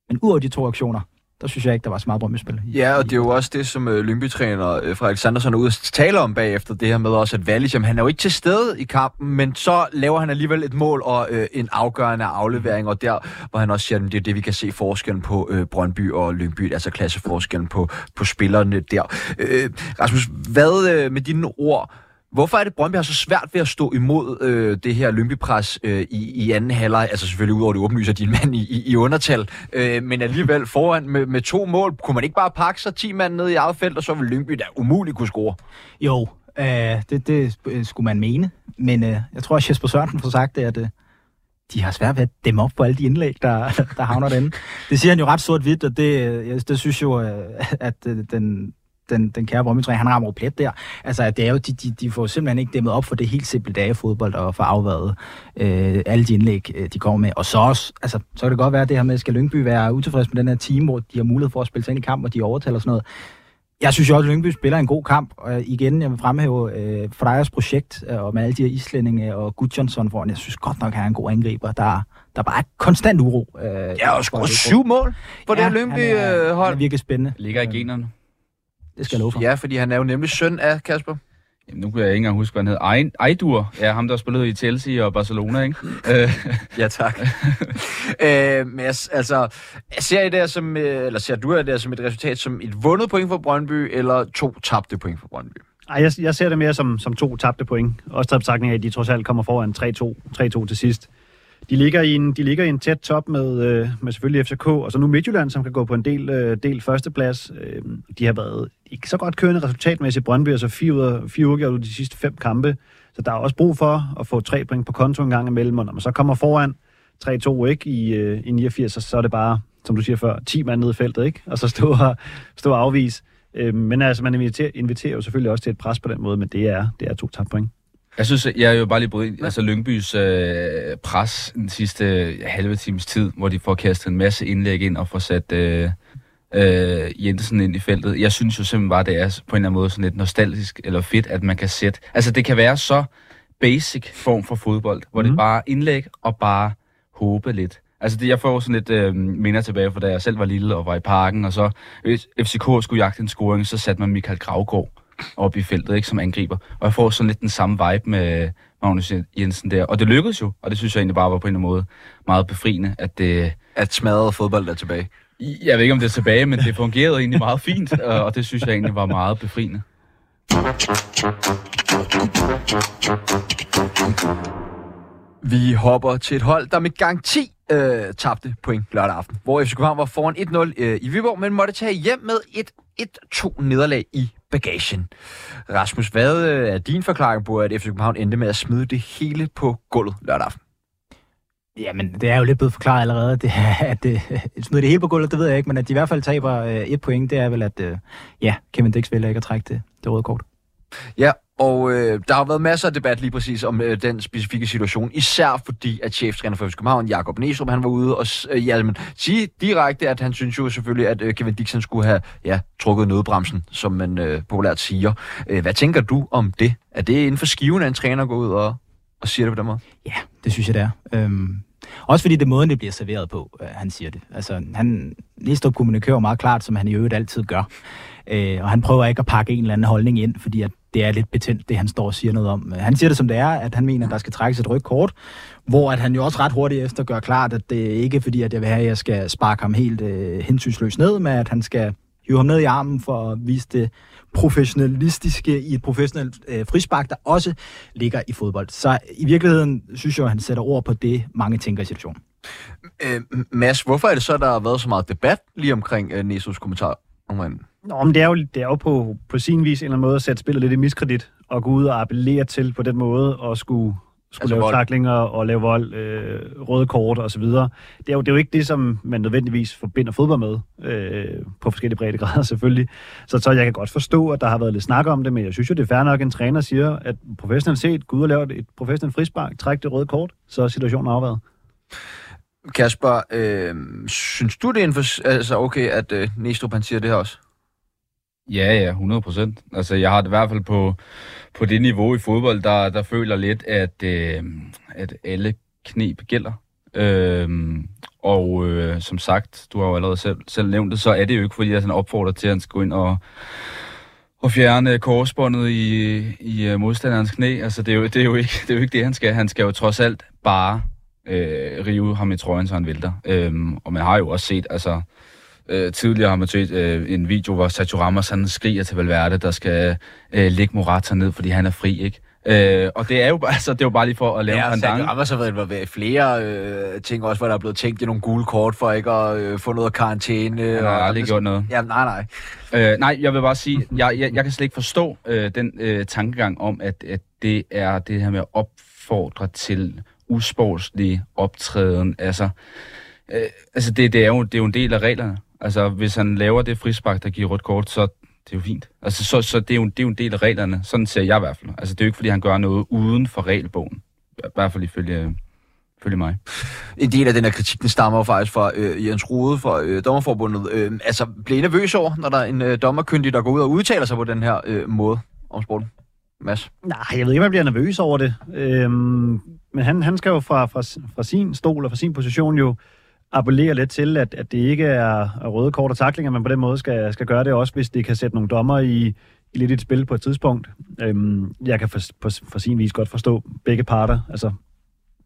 Men ud af de to aktioner, der synes jeg ikke, der var så meget Brøndby-spil. Ja, og det er jo også det, som øh, Lyngby-træner øh, Frederik Sandersen er ude at tale om bagefter det her med også, at Wallis, jamen, han er jo ikke til stede i kampen, men så laver han alligevel et mål og øh, en afgørende aflevering, og der, hvor han også siger, at det er det, vi kan se forskellen på øh, Brøndby og Lyngby, altså klasseforskellen på, på spillerne der. Øh, Rasmus, hvad øh, med dine ord, Hvorfor er det, Brøndby har så svært ved at stå imod øh, det her Lyngby-pres øh, i, i anden halvleg? Altså selvfølgelig udover det åbenlyser din mand i, i, i undertal, øh, men alligevel foran med, med to mål. Kunne man ikke bare pakke sig 10 mand ned i eget felt, og så ville Lyngby da umuligt kunne score? Jo, øh, det, det øh, skulle man mene. Men øh, jeg tror, at Jesper Sørensen får sagt det, at øh, de har svært ved at dæmme op på alle de indlæg, der, der havner derinde. Det siger han jo ret sort-hvidt, og det, øh, jeg, det synes jo, øh, at øh, den, den, den kære Brøndby han rammer plet der. Altså, det er jo, de, de, de får simpelthen ikke dæmmet op for det helt simple dage fodbold og få afværet øh, alle de indlæg, øh, de kommer med. Og så også, altså, så kan det godt være det her med, skal Lyngby være utilfreds med den her team, hvor de har mulighed for at spille sig ind i kamp, og de overtaler sådan noget. Jeg synes jo også, at Lyngby spiller en god kamp, og igen, jeg vil fremhæve øh, Freyers projekt, øh, og med alle de her islændinge og Gudjonsson foran. Jeg synes godt nok, at han er en god angriber, der, der bare er konstant uro. Øh, ja, og score syv mål på ja, det Lyngby-hold. Han er virkelig spændende. Ligger i generne. Det skal jeg love for. Ja, fordi han er jo nemlig søn af Kasper. Jamen, nu kan jeg ikke engang huske, hvad han hed. Ejdur. Ja, ham, der spillede i Chelsea og Barcelona, ikke? ja, tak. øh, men jeg, altså, ser, I det som, øh, eller ser du det som et resultat som et vundet point for Brøndby, eller to tabte point for Brøndby? Ej, jeg, jeg ser det mere som, som to tabte point. Også tabt sagt af, at de trods alt kommer foran 3-2, 3-2 til sidst. De ligger i en, de ligger i en tæt top med, øh, med selvfølgelig FCK, og så nu Midtjylland, som kan gå på en del, øh, del førsteplads. Øh, de har været ikke så godt kørende resultatmæssigt Brøndby, så fire, ud af, fire uger de sidste fem kampe. Så der er også brug for at få tre point på konto en gang imellem, og når man så kommer foran 3-2 ikke, i, øh, i 89, så, så er det bare, som du siger før, 10 mand nede i feltet, ikke? og så stå og, stå og afvise. Øh, men altså, man inviterer, inviterer jo selvfølgelig også til et pres på den måde, men det er, det er to tabte point. Jeg synes, jeg er jo bare lige brugt ind, altså Lyngbys øh, pres den sidste øh, halve times tid, hvor de får kastet en masse indlæg ind og får sat øh, øh, Jensen ind i feltet. Jeg synes jo simpelthen bare, det er på en eller anden måde sådan lidt nostalgisk eller fedt, at man kan sætte... Altså det kan være så basic form for fodbold, hvor mm. det er mhm. bare indlæg og bare håbe lidt. Altså det, jeg får sådan lidt øh, minder tilbage fra da jeg selv var lille og var i parken, og så FCK skulle jagte en scoring, så satte man Michael Gravgaard op i feltet, ikke, som angriber. Og jeg får sådan lidt den samme vibe med Magnus Jensen der. Og det lykkedes jo, og det synes jeg egentlig bare var på en eller anden måde meget befriende, at det... At smadret fodbold er tilbage. Jeg ved ikke, om det er tilbage, men det fungerede egentlig meget fint, og det synes jeg egentlig var meget befriende. Vi hopper til et hold, der med garanti øh, tabte point lørdag aften, hvor FC København var foran 1-0 øh, i Viborg, men måtte tage hjem med et 1-2 nederlag i bagagen. Rasmus, hvad øh, er din forklaring på, at FC København endte med at smide det hele på gulvet lørdag aften? Jamen, det er jo lidt blevet forklaret allerede, det, at det, smider det hele på gulvet, det ved jeg ikke, men at de i hvert fald taber øh, et point, det er vel, at øh, ja, Kevin Dix vælger ikke at trække det, det røde kort. Ja, og øh, der har været masser af debat lige præcis om øh, den specifikke situation, især fordi at cheftræner for FC København, Jakob Næstrup, han var ude og øh, ja, men, sige direkte, at han synes jo selvfølgelig, at øh, Kevin Dixon skulle have ja, trukket nødbremsen, som man øh, populært siger. Øh, hvad tænker du om det? Er det inden for skiven, at en træner går ud og, og siger det på den måde? Ja, det synes jeg, det er. Øhm, også fordi det er måden, det bliver serveret på, øh, han siger det. Altså, han, Næstrup kommunikerer meget klart, som han i øvrigt altid gør. Øh, og han prøver ikke at pakke en eller anden holdning ind, fordi at det er lidt betændt, det han står og siger noget om. Han siger det som det er, at han mener, at der skal trækkes et rødt kort, hvor at han jo også ret hurtigt efter gør klart, at det ikke er fordi, at jeg vil have, at jeg skal sparke ham helt øh, hensynsløst ned, men at han skal hive ham ned i armen for at vise det professionalistiske i et professionelt øh, frispark, der også ligger i fodbold. Så i virkeligheden synes jeg, at han sætter ord på det, mange tænker i situationen. Øh, Mads, hvorfor er det så, der har været så meget debat lige omkring øh, Nesos kommentar? Nå, men det er jo, det er jo på, på sin vis en eller anden måde at sætte spillet lidt i miskredit og gå ud og appellere til på den måde og skulle, skulle Altså lave vold. taklinger og lave vold, øh, røde kort videre. Det er, jo, det er jo ikke det, som man nødvendigvis forbinder fodbold med, øh, på forskellige breddegrader selvfølgelig. Så, så jeg kan godt forstå, at der har været lidt snak om det, men jeg synes jo, det er fair nok, at en træner siger, at professionelt set, gå ud og lave et professionelt frispark, træk det røde kort, så er situationen afværet. Kasper, øh, synes du det er en for, altså okay, at øh, Næstrup han siger det her også? Ja, ja, 100 procent. Altså, jeg har det i hvert fald på, på det niveau i fodbold, der, der føler lidt, at, øh, at alle knep gælder. Øh, og øh, som sagt, du har jo allerede selv, selv nævnt det, så er det jo ikke, fordi jeg sådan opfordrer til, at han skal gå ind og, og fjerne korsbåndet i, i øh, modstanderens knæ. Altså, det er, jo, det, er jo ikke, det er jo ikke det, han skal. Han skal jo trods alt bare øh, rive ham i trøjen, så han vælter. Øh, og man har jo også set, altså, øh, tidligere har man set øh, en video, hvor Sergio Ramos han skriger til Valverde, der skal øh, lægge Morata ned, fordi han er fri, ikke? Øh, og det er jo bare, altså, det er jo bare lige for at lave Ja, en Sergio pandang. Ramos har været involveret i flere øh, ting også, hvor der er blevet tænkt i nogle gule kort for ikke at øh, få noget karantæne. Han har og- aldrig gjort noget. Ja, nej, nej. Øh, nej, jeg vil bare sige, jeg, jeg, jeg kan slet ikke forstå øh, den øh, tankegang om, at, at det er det her med at opfordre til usportslig optræden. Altså, øh, altså det, det, er jo, det er jo en del af reglerne. Altså, hvis han laver det frispark, der giver rødt kort, så det er jo fint. Altså, så, så det, er jo, det er jo en del af reglerne. Sådan ser jeg i hvert fald. Altså, det er jo ikke, fordi han gør noget uden for regelbogen. I hvert fald ifølge, ifølge mig. En del af den her kritik, den stammer jo faktisk fra øh, Jens Rode fra øh, Dommerforbundet. Øh, altså, bliver I nervøs over, når der er en øh, dommerkyndig, der går ud og udtaler sig på den her øh, måde om sporten? Mads? Nej, jeg ved ikke, om jeg bliver nervøs over det. Øhm, men han, han skal jo fra, fra, fra sin stol og fra sin position jo appellere lidt til, at, at det ikke er røde kort og taklinger, men på den måde skal, skal gøre det også, hvis det kan sætte nogle dommer i, i lidt et spil på et tidspunkt. Øhm, jeg kan for, på, for sin vis godt forstå begge parter, altså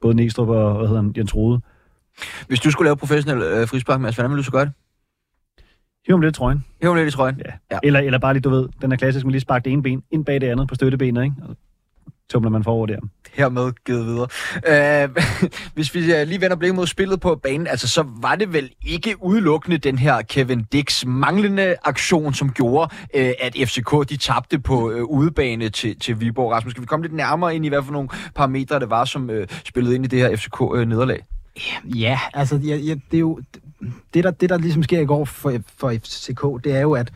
både Næstrup og hvad hedder han, Jens Rode. Hvis du skulle lave professionel øh, frispark, Mads, hvordan ville du så gøre det? Hiv ham lidt i trøjen. Hæv lidt i trøjen. Ja. Ja. Eller, eller bare lige, du ved, den er klassisk, man lige sparker det ene ben ind bag det andet på støttebenet, ikke? Tumler man forover der. hermed givet videre. Øh, hvis vi øh, lige vender blikket mod spillet på banen, altså så var det vel ikke udelukkende den her Kevin Dix manglende aktion, som gjorde, øh, at FCK de tabte på øh, udebane til, til Viborg. Rasmus, skal vi komme lidt nærmere ind i, hvad for nogle parametre det var, som øh, spillede ind i det her FCK-nederlag? Ja, altså ja, ja, det er jo det der, det, der ligesom sker i går for, for FCK, det er jo, at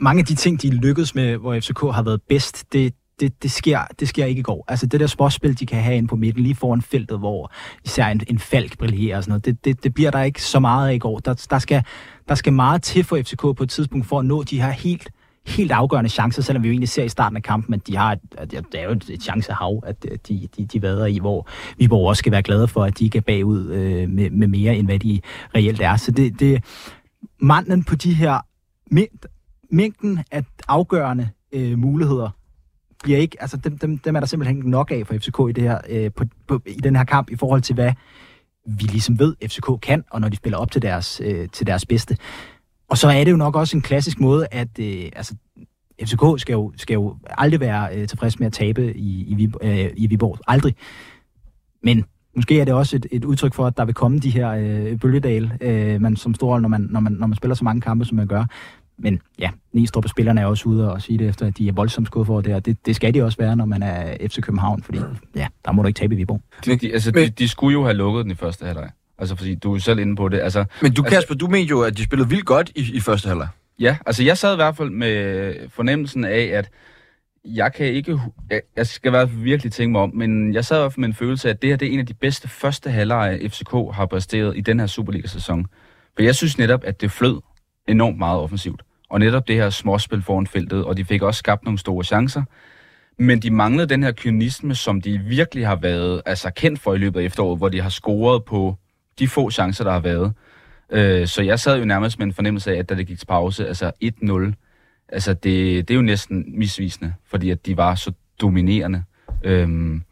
mange af de ting, de lykkedes med, hvor FCK har været bedst, det, det, det, sker, det sker ikke i går. Altså det der småspil, de kan have ind på midten, lige foran feltet, hvor især en, en falk brillerer og sådan noget, det, det, det bliver der ikke så meget af i går. Der, der, skal, der skal meget til for FCK på et tidspunkt for at nå de her helt helt afgørende chancer, selvom vi jo egentlig ser i starten af kampen, at de har et, at det er jo et, et chancehav, at de, de, de vader i, hvor Viborg også skal være glade for, at de ikke er bagud øh, med, med mere, end hvad de reelt er. Så det, det manden på de her mængden af afgørende øh, muligheder bliver ikke, altså dem, dem, dem er der simpelthen ikke nok af for FCK i, det her, øh, på, på, i den her kamp i forhold til, hvad vi ligesom ved, FCK kan, og når de spiller op til deres, øh, til deres bedste. Og så er det jo nok også en klassisk måde, at øh, altså, FCK skal jo, skal jo aldrig være øh, tilfreds med at tabe i, i, Vib- øh, i Viborg. Aldrig. Men måske er det også et, et udtryk for, at der vil komme de her øh, bølgedale, øh, man, som storhold, når man, når, man, når man spiller så mange kampe, som man gør. Men ja, Næstrup og spillerne er også ude og sige det efter, at de er voldsomt skuffet over det, og det, det skal de også være, når man er FC København, fordi ja, der må du ikke tabe i Viborg. De, de, altså, Men- de, de skulle jo have lukket den i første halvleg. Altså, fordi du er jo selv inde på det. Altså, Men du, Altså- Kasper, du mente jo, at de spillede vildt godt i, i første halvleg. Ja, altså jeg sad i hvert fald med fornemmelsen af, at jeg kan ikke... Jeg, skal i hvert fald virkelig tænke mig om, men jeg sad i hvert fald med en følelse af, at det her det er en af de bedste første halvleje, FCK har præsteret i den her Superliga-sæson. For jeg synes netop, at det flød enormt meget offensivt. Og netop det her småspil foran feltet, og de fik også skabt nogle store chancer. Men de manglede den her kynisme, som de virkelig har været altså, kendt for i løbet af efteråret, hvor de har scoret på de få chancer, der har været. Øh, så jeg sad jo nærmest med en fornemmelse af, at da det gik til pause, altså 1-0, altså det, det er jo næsten misvisende, fordi at de var så dominerende. Øhm,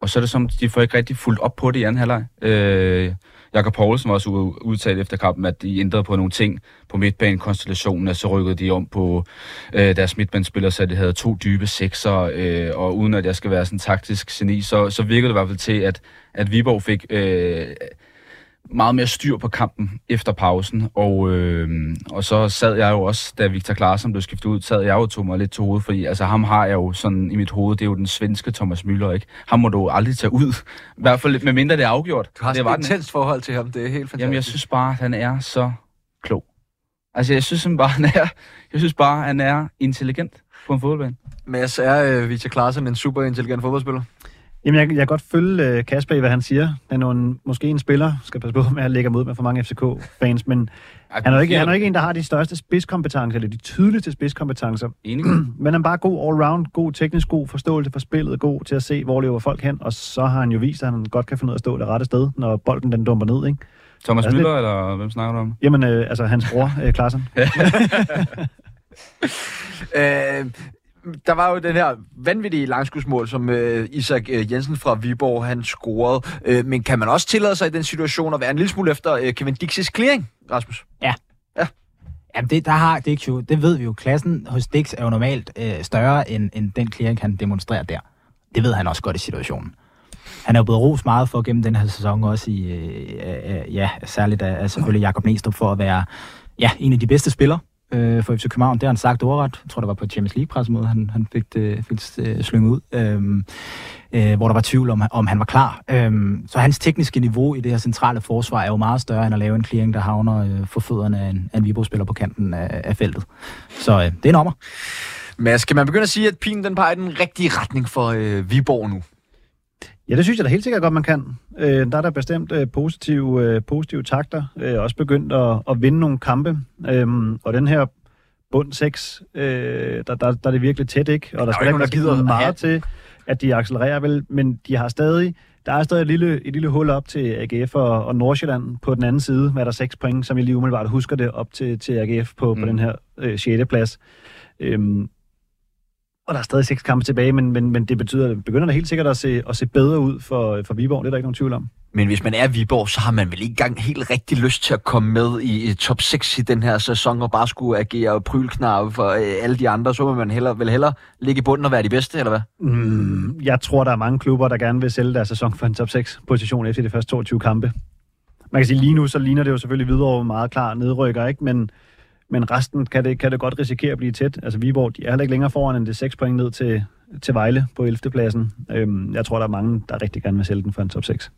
og så er det som, de får ikke rigtig fuldt op på det i anden halvleg. Øh, Jakob Poulsen var også udtalt efter kampen, at de ændrede på nogle ting på midtbanekonstellationen, og så rykkede de om på øh, deres midtbanespillere, så de havde to dybe sekser, øh, og uden at jeg skal være sådan taktisk geni, så, så virkede det i hvert fald til, at, at Viborg fik øh, meget mere styr på kampen efter pausen. Og, øh, og så sad jeg jo også, da Victor Klaassen blev skiftet ud, sad jeg jo og tog mig lidt til hovedet, fordi altså, ham har jeg jo sådan i mit hoved, det er jo den svenske Thomas Müller, ikke? Ham må du aldrig tage ud. I hvert fald med mindre det er afgjort. Du har det var et intenst forhold til ham, det er helt fantastisk. Jamen, jeg synes bare, at han er så klog. Altså, jeg synes bare, han er, jeg synes bare, han er intelligent på en fodboldbane. Mads, er uh, Victor Klaassen en super intelligent fodboldspiller? Jamen, jeg, jeg kan godt følge uh, Kasper i, hvad han siger. Han er en, måske en spiller, skal passe på med at lægge mod med for mange FCK-fans, men Ej, han er, jo ikke, han er jo ikke en, der har de største spidskompetencer, eller de tydeligste spidskompetencer. Enig. Men han er bare god all-round, god teknisk, god forståelse for spillet, god til at se, hvor løber folk hen, og så har han jo vist, at han godt kan finde ud af at stå det rette sted, når bolden den dumper ned, ikke? Thomas Altså, Müller, eller hvem snakker du om? Jamen, øh, altså hans bror, øh, Klaassen. Øh, der var jo den her vanvittige langskudsmål, som øh, Isak øh, Jensen fra Viborg han scorede. Øh, men kan man også tillade sig i den situation at være en lille smule efter øh, Kevin Dixis clearing, Rasmus? Jamen, det, der har Dix jo, det ved vi jo. Klassen hos Dix er jo normalt øh, større end, end den clearing, han demonstrerer der. Det ved han også godt i situationen. Han er jo blevet ros meget for gennem den her sæson, også i, øh, øh, ja, særligt af selvfølgelig Jakob Næstrup for at være ja, en af de bedste spillere øh, for FC København. Det har han sagt overret. Jeg tror, det var på Champions League-pressemøde, han, han fik det, fik det øh, slynget ud, øh, øh, hvor der var tvivl om, om han var klar. Øh, så hans tekniske niveau i det her centrale forsvar er jo meget større, end at lave en clearing, der havner øh, for fødderne af en, af en Viborg-spiller på kanten af, af feltet. Så øh, det er en ommer. Mads, kan man begynde at sige, at pilen den peger i den rigtige retning for øh, Viborg nu? Ja, det synes jeg da helt sikkert godt, man kan. Øh, der er der bestemt øh, positive, øh, positive takter. Øh, også begyndt at, at vinde nogle kampe. Øh, og den her bund 6, øh, der, der, der er det virkelig tæt, ikke? Og der, er skal ikke der der gider meget til, at de accelererer vel, men de har stadig, der er stadig et lille, et lille hul op til AGF og, og Nordsjælland på den anden side, med der 6 point, som jeg lige umiddelbart husker det, op til, til AGF på, mm. på den her øh, 6. plads. Øhm, og der er stadig seks kampe tilbage, men, men, men det betyder, begynder da helt sikkert at se, at se bedre ud for, for Viborg. Det er der ikke nogen tvivl om. Men hvis man er Viborg, så har man vel ikke engang helt rigtig lyst til at komme med i, i top 6 i den her sæson og bare skulle agere prylknarve for øh, alle de andre. Så må man hellere, vel hellere ligge i bunden og være de bedste, eller hvad? Mm, jeg tror, der er mange klubber, der gerne vil sælge deres sæson for en top 6 position efter de første 22 kampe. Man kan sige, lige nu, så ligner det jo selvfølgelig videre meget klar nedrykker, ikke? Men, men resten kan det, kan det godt risikere at blive tæt. Altså Viborg, de er heller ikke længere foran end det 6 point ned til, til Vejle på 11. pladsen. Øhm, jeg tror, der er mange, der rigtig gerne vil sælge den for en top 6.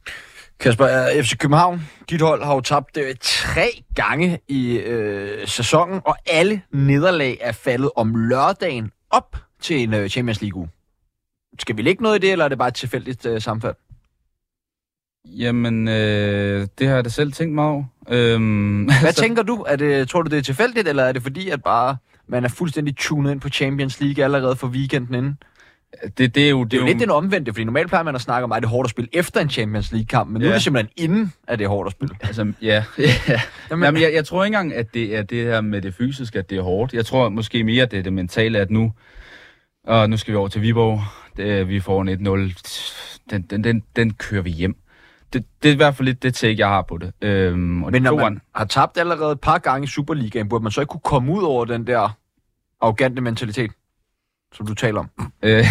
Kasper, øh, FC København, dit hold har jo tabt øh, tre gange i øh, sæsonen, og alle nederlag er faldet om lørdagen op til en øh, Champions League uge. Skal vi lægge noget i det, eller er det bare et tilfældigt øh, sammenfald? Jamen, øh, det har jeg da selv tænkt mig over. Øhm, Hvad tænker du? Er det, tror du, det er tilfældigt, eller er det fordi, at bare man er fuldstændig tunet ind på Champions League allerede for weekenden inden? det, det er jo... Det er jo lidt den omvendte, fordi normalt plejer man at snakke om, at det er hårdt at spille efter en Champions League-kamp, men nu Ja. er det simpelthen inden, at det er hårdt at spille. Altså, ja. ja. Jamen, Jamen, jeg, jeg tror ikke engang, at det er det her med det fysiske, at det er hårdt. Jeg tror måske mere, at det er det mentale, at nu, og nu skal vi over til Viborg. Det, vi får en 1-0. Den, den, den, den kører vi hjem. Det, det er i hvert fald lidt det take, jeg har på det. Øhm, og Men når toeren- man har tabt allerede et par gange i Superligaen, burde man så ikke kunne komme ud over den der arrogante mentalitet, som du taler om? Øh,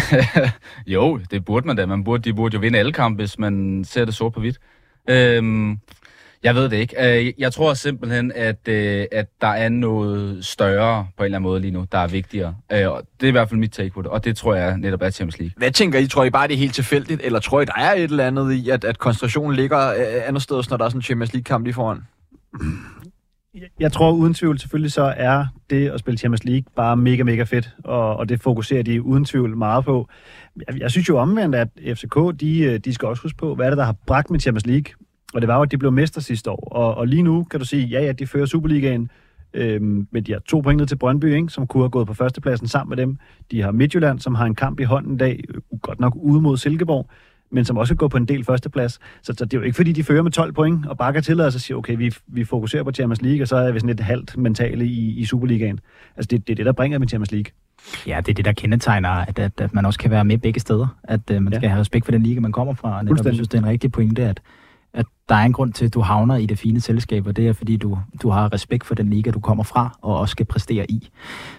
jo, det burde man da. Man burde, de burde jo vinde alle kampe, hvis man ser det sort på hvidt. Øhm, jeg ved det ikke. Øh, jeg tror simpelthen, at, øh, at der er noget større på en eller anden måde lige nu, der er vigtigere. Øh, og det er i hvert fald mit take på det, og det tror jeg netop er Champions League. Hvad tænker I? Tror I bare, det er helt tilfældigt, eller tror I, der er et eller andet i, at, at koncentrationen ligger andet sted, når der er sådan en Champions League-kamp lige foran? Jeg tror uden tvivl selvfølgelig så er det at spille Champions League bare mega, mega fedt, og, og det fokuserer de uden tvivl meget på. Jeg, jeg synes jo omvendt, at FCK, de, de skal også huske på, hvad er det, der har bragt med Champions League? Og det var jo, at de blev mester sidste år. Og, og lige nu kan du sige, ja, ja, de fører Superligaen, øhm, men de har to point ned til Brøndby, ikke, som kunne have gået på førstepladsen sammen med dem. De har Midtjylland, som har en kamp i hånden i dag, øh, godt nok ude mod Silkeborg, men som også går på en del førsteplads. Så, så det er jo ikke, fordi de fører med 12 point, og bakker til og så siger, okay, vi, vi fokuserer på Champions League, og så er vi sådan lidt halvt mentale i, i Superligaen. Altså, det, det er det, der bringer med Champions League. Ja, det er det, der kendetegner, at, at, at man også kan være med begge steder. At uh, man Ja. skal have respekt for den liga, man kommer fra. Og netop, jeg synes, det er en rigtig pointe, at, at der er en grund til, at du havner i det fine selskab, og det er, fordi du, du har respekt for den liga, du kommer fra, og også skal præstere i.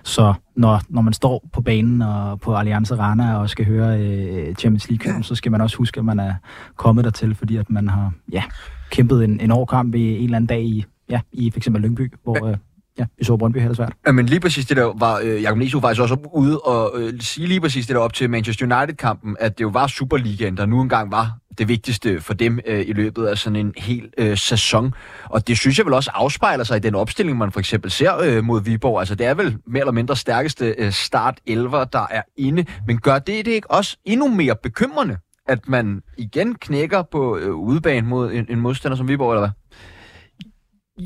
Så når, når man står på banen og på Allianz Arena og skal høre øh, Champions league så skal man også huske, at man er kommet dertil, fordi at man har ja, kæmpet en, en hård kamp i en eller anden dag i, ja, i eksempel Lyngby, hvor øh, ja, vi så Brøndby havde svært. Ja, men lige præcis det der var, øh, Jacob Nesio faktisk også ude og øh, sige lige præcis det der op til Manchester United-kampen, at det jo var Superligaen, der nu engang var det vigtigste for dem øh, i løbet af sådan en hel øh, sæson. Og det synes jeg vel også afspejler sig i den opstilling, man for eksempel ser øh, mod Viborg. Altså det er vel mere eller mindre stærkeste øh, start 11, der er inde. Men gør det det ikke også endnu mere bekymrende, at man igen knækker på øh, udebane mod en, en modstander som Viborg, eller hvad?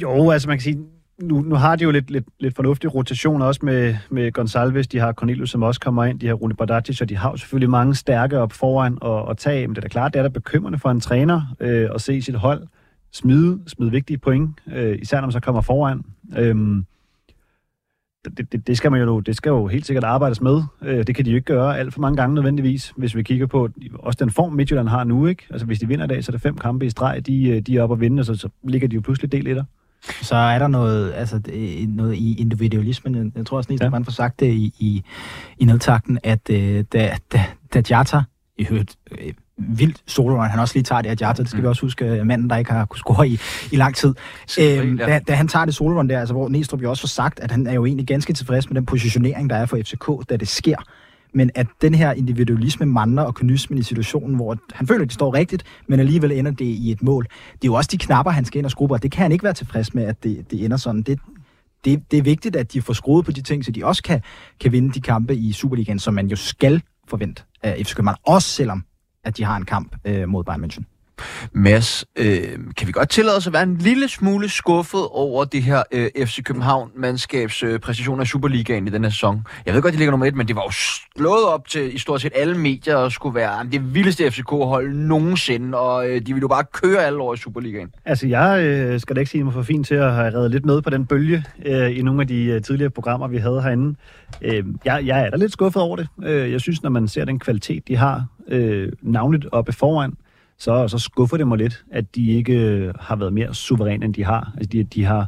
Jo, altså man kan sige, nu, nu har de jo lidt, lidt, lidt fornuftig rotation også med, med Gonsalves, de har Cornelius, som også kommer ind, de har Rune Bardacic, og de har jo selvfølgelig mange stærke op foran og, og tage. Men det er da klart, det er da bekymrende for en træner øh, at se sit hold smide, smide vigtige point, øh, især når man så kommer foran. Øhm, det, det, det, skal man jo, det skal jo helt sikkert arbejdes med. Øh, det kan de jo ikke gøre alt for mange gange nødvendigvis, hvis vi kigger på også den form, Midtjylland har nu. ikke. Altså hvis de vinder i dag, så er det fem kampe i streg, de, øh, de er oppe og vinde, så, så ligger de jo pludselig del etter. Så er der noget, altså, noget i individualismen. Jeg tror også, at ja. man får sagt det i, i, i nedtakten, at øh, da, da, da Jata, i hørt, øh, vildt solo han også lige tager det af Jata, det skal mm. vi også huske, øh, manden, der ikke har kunnet score i, i lang tid. Øhm, da, da, han tager det solo der, altså, hvor Næstrup jo også får sagt, at han er jo egentlig ganske tilfreds med den positionering, der er for FCK, da det sker men at den her individualisme mangler og kynismen i situationen, hvor han føler, at det står rigtigt, men alligevel ender det i et mål. Det er jo også de knapper, han skal ind og skrue på, det kan han ikke være tilfreds med, at det, det ender sådan. Det, det, det er vigtigt, at de får skruet på de ting, så de også kan, kan vinde de kampe i Superligaen, som man jo skal forvente af FC København, også selvom at de har en kamp øh, mod Bayern München. Mads, øh, kan vi godt tillade os at være en lille smule skuffet over det her øh, FC København-mandskabs øh, præcision af Superligaen i denne sæson? Jeg ved godt, de ligger nummer et, men det var jo slået op til i stort set alle medier og skulle være det vildeste FCK-hold nogensinde, og øh, de ville jo bare køre alle over i Superligaen. Altså, jeg øh, skal da ikke sige mig for fint til at have reddet lidt med på den bølge øh, i nogle af de øh, tidligere programmer, vi havde herinde. Øh, jeg, jeg er da lidt skuffet over det. Øh, jeg synes, når man ser den kvalitet, de har, øh, navnligt oppe foran, så, så skuffer det mig lidt, at de ikke øh, har været mere suveræne, end de har. Altså, de, de har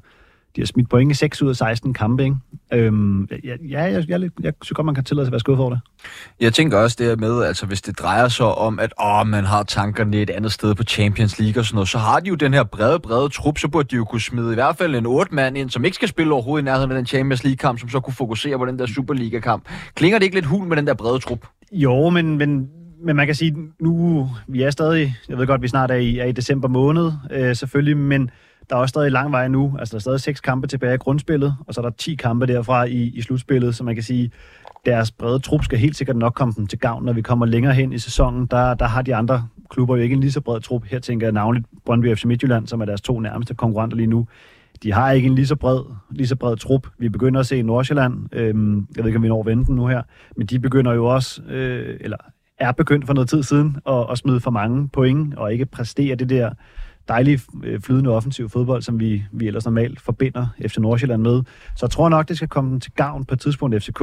de har smidt point i 6 ud af 16 kampe, ikke? Øhm, ja, jeg, jeg, jeg, jeg, jeg synes godt, man kan tillade sig at være skuffet over det. Jeg tænker også det med, altså hvis det drejer sig om, at åh, man har tankerne et andet sted på Champions League og sådan noget, så har de jo den her brede, brede trup, så burde de jo kunne smide i hvert fald en otte mand ind, som ikke skal spille overhovedet i nærheden af den Champions League-kamp, som så kunne fokusere på den der Superliga-kamp. Klinger det ikke lidt hul med den der brede trup? Jo, men, men men man kan sige, nu vi er stadig, jeg ved godt, vi snart er i, er i december måned, øh, selvfølgelig, men der er også stadig lang vej nu. Altså, der er stadig seks kampe tilbage i grundspillet, og så er der 10 kampe derfra i, i slutspillet, så man kan sige, deres brede trup skal helt sikkert nok komme dem til gavn, når vi kommer længere hen i sæsonen. Der, der har de andre klubber jo ikke en lige så bred trup. Her tænker jeg navnligt Brøndby FC Midtjylland, som er deres to nærmeste konkurrenter lige nu. De har ikke en lige så bred, lige så bred trup. Vi begynder at se Nordsjælland. Øhm, jeg ved ikke, om vi når at vente nu her. Men de begynder jo også, øh, eller er begyndt for noget tid siden at, at smide for mange point og ikke præstere det der dejlige øh, flydende offensiv fodbold, som vi, vi ellers normalt forbinder FC Nordsjælland med. Så jeg tror nok, det skal komme til gavn på et tidspunkt FCK,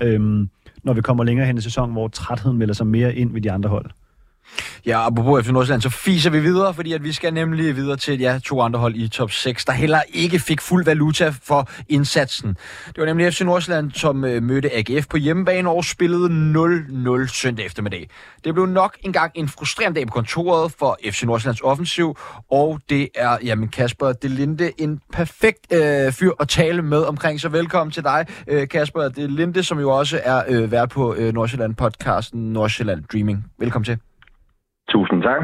øhm, når vi kommer længere hen i sæsonen, hvor trætheden melder sig mere ind ved de andre hold. Ja, apropos FC Nordsjælland, så fiser vi videre, fordi at vi skal nemlig videre til ja, to andre hold i top 6, der heller ikke fik fuld valuta for indsatsen. Det var nemlig FC Nordsjælland, som øh, mødte AGF på hjemmebane og spillede 0-0 søndag eftermiddag. Det blev nok engang en frustrerende dag på kontoret for FC Nordsjællands offensiv, og det er, jamen Kasper Delinde, en perfekt øh, fyr at tale med omkring, så velkommen til dig, øh, Kasper Delinde, som jo også er øh, vært på øh, Nordsjælland-podcasten Nordsjælland Dreaming. Velkommen til. Tusind tak.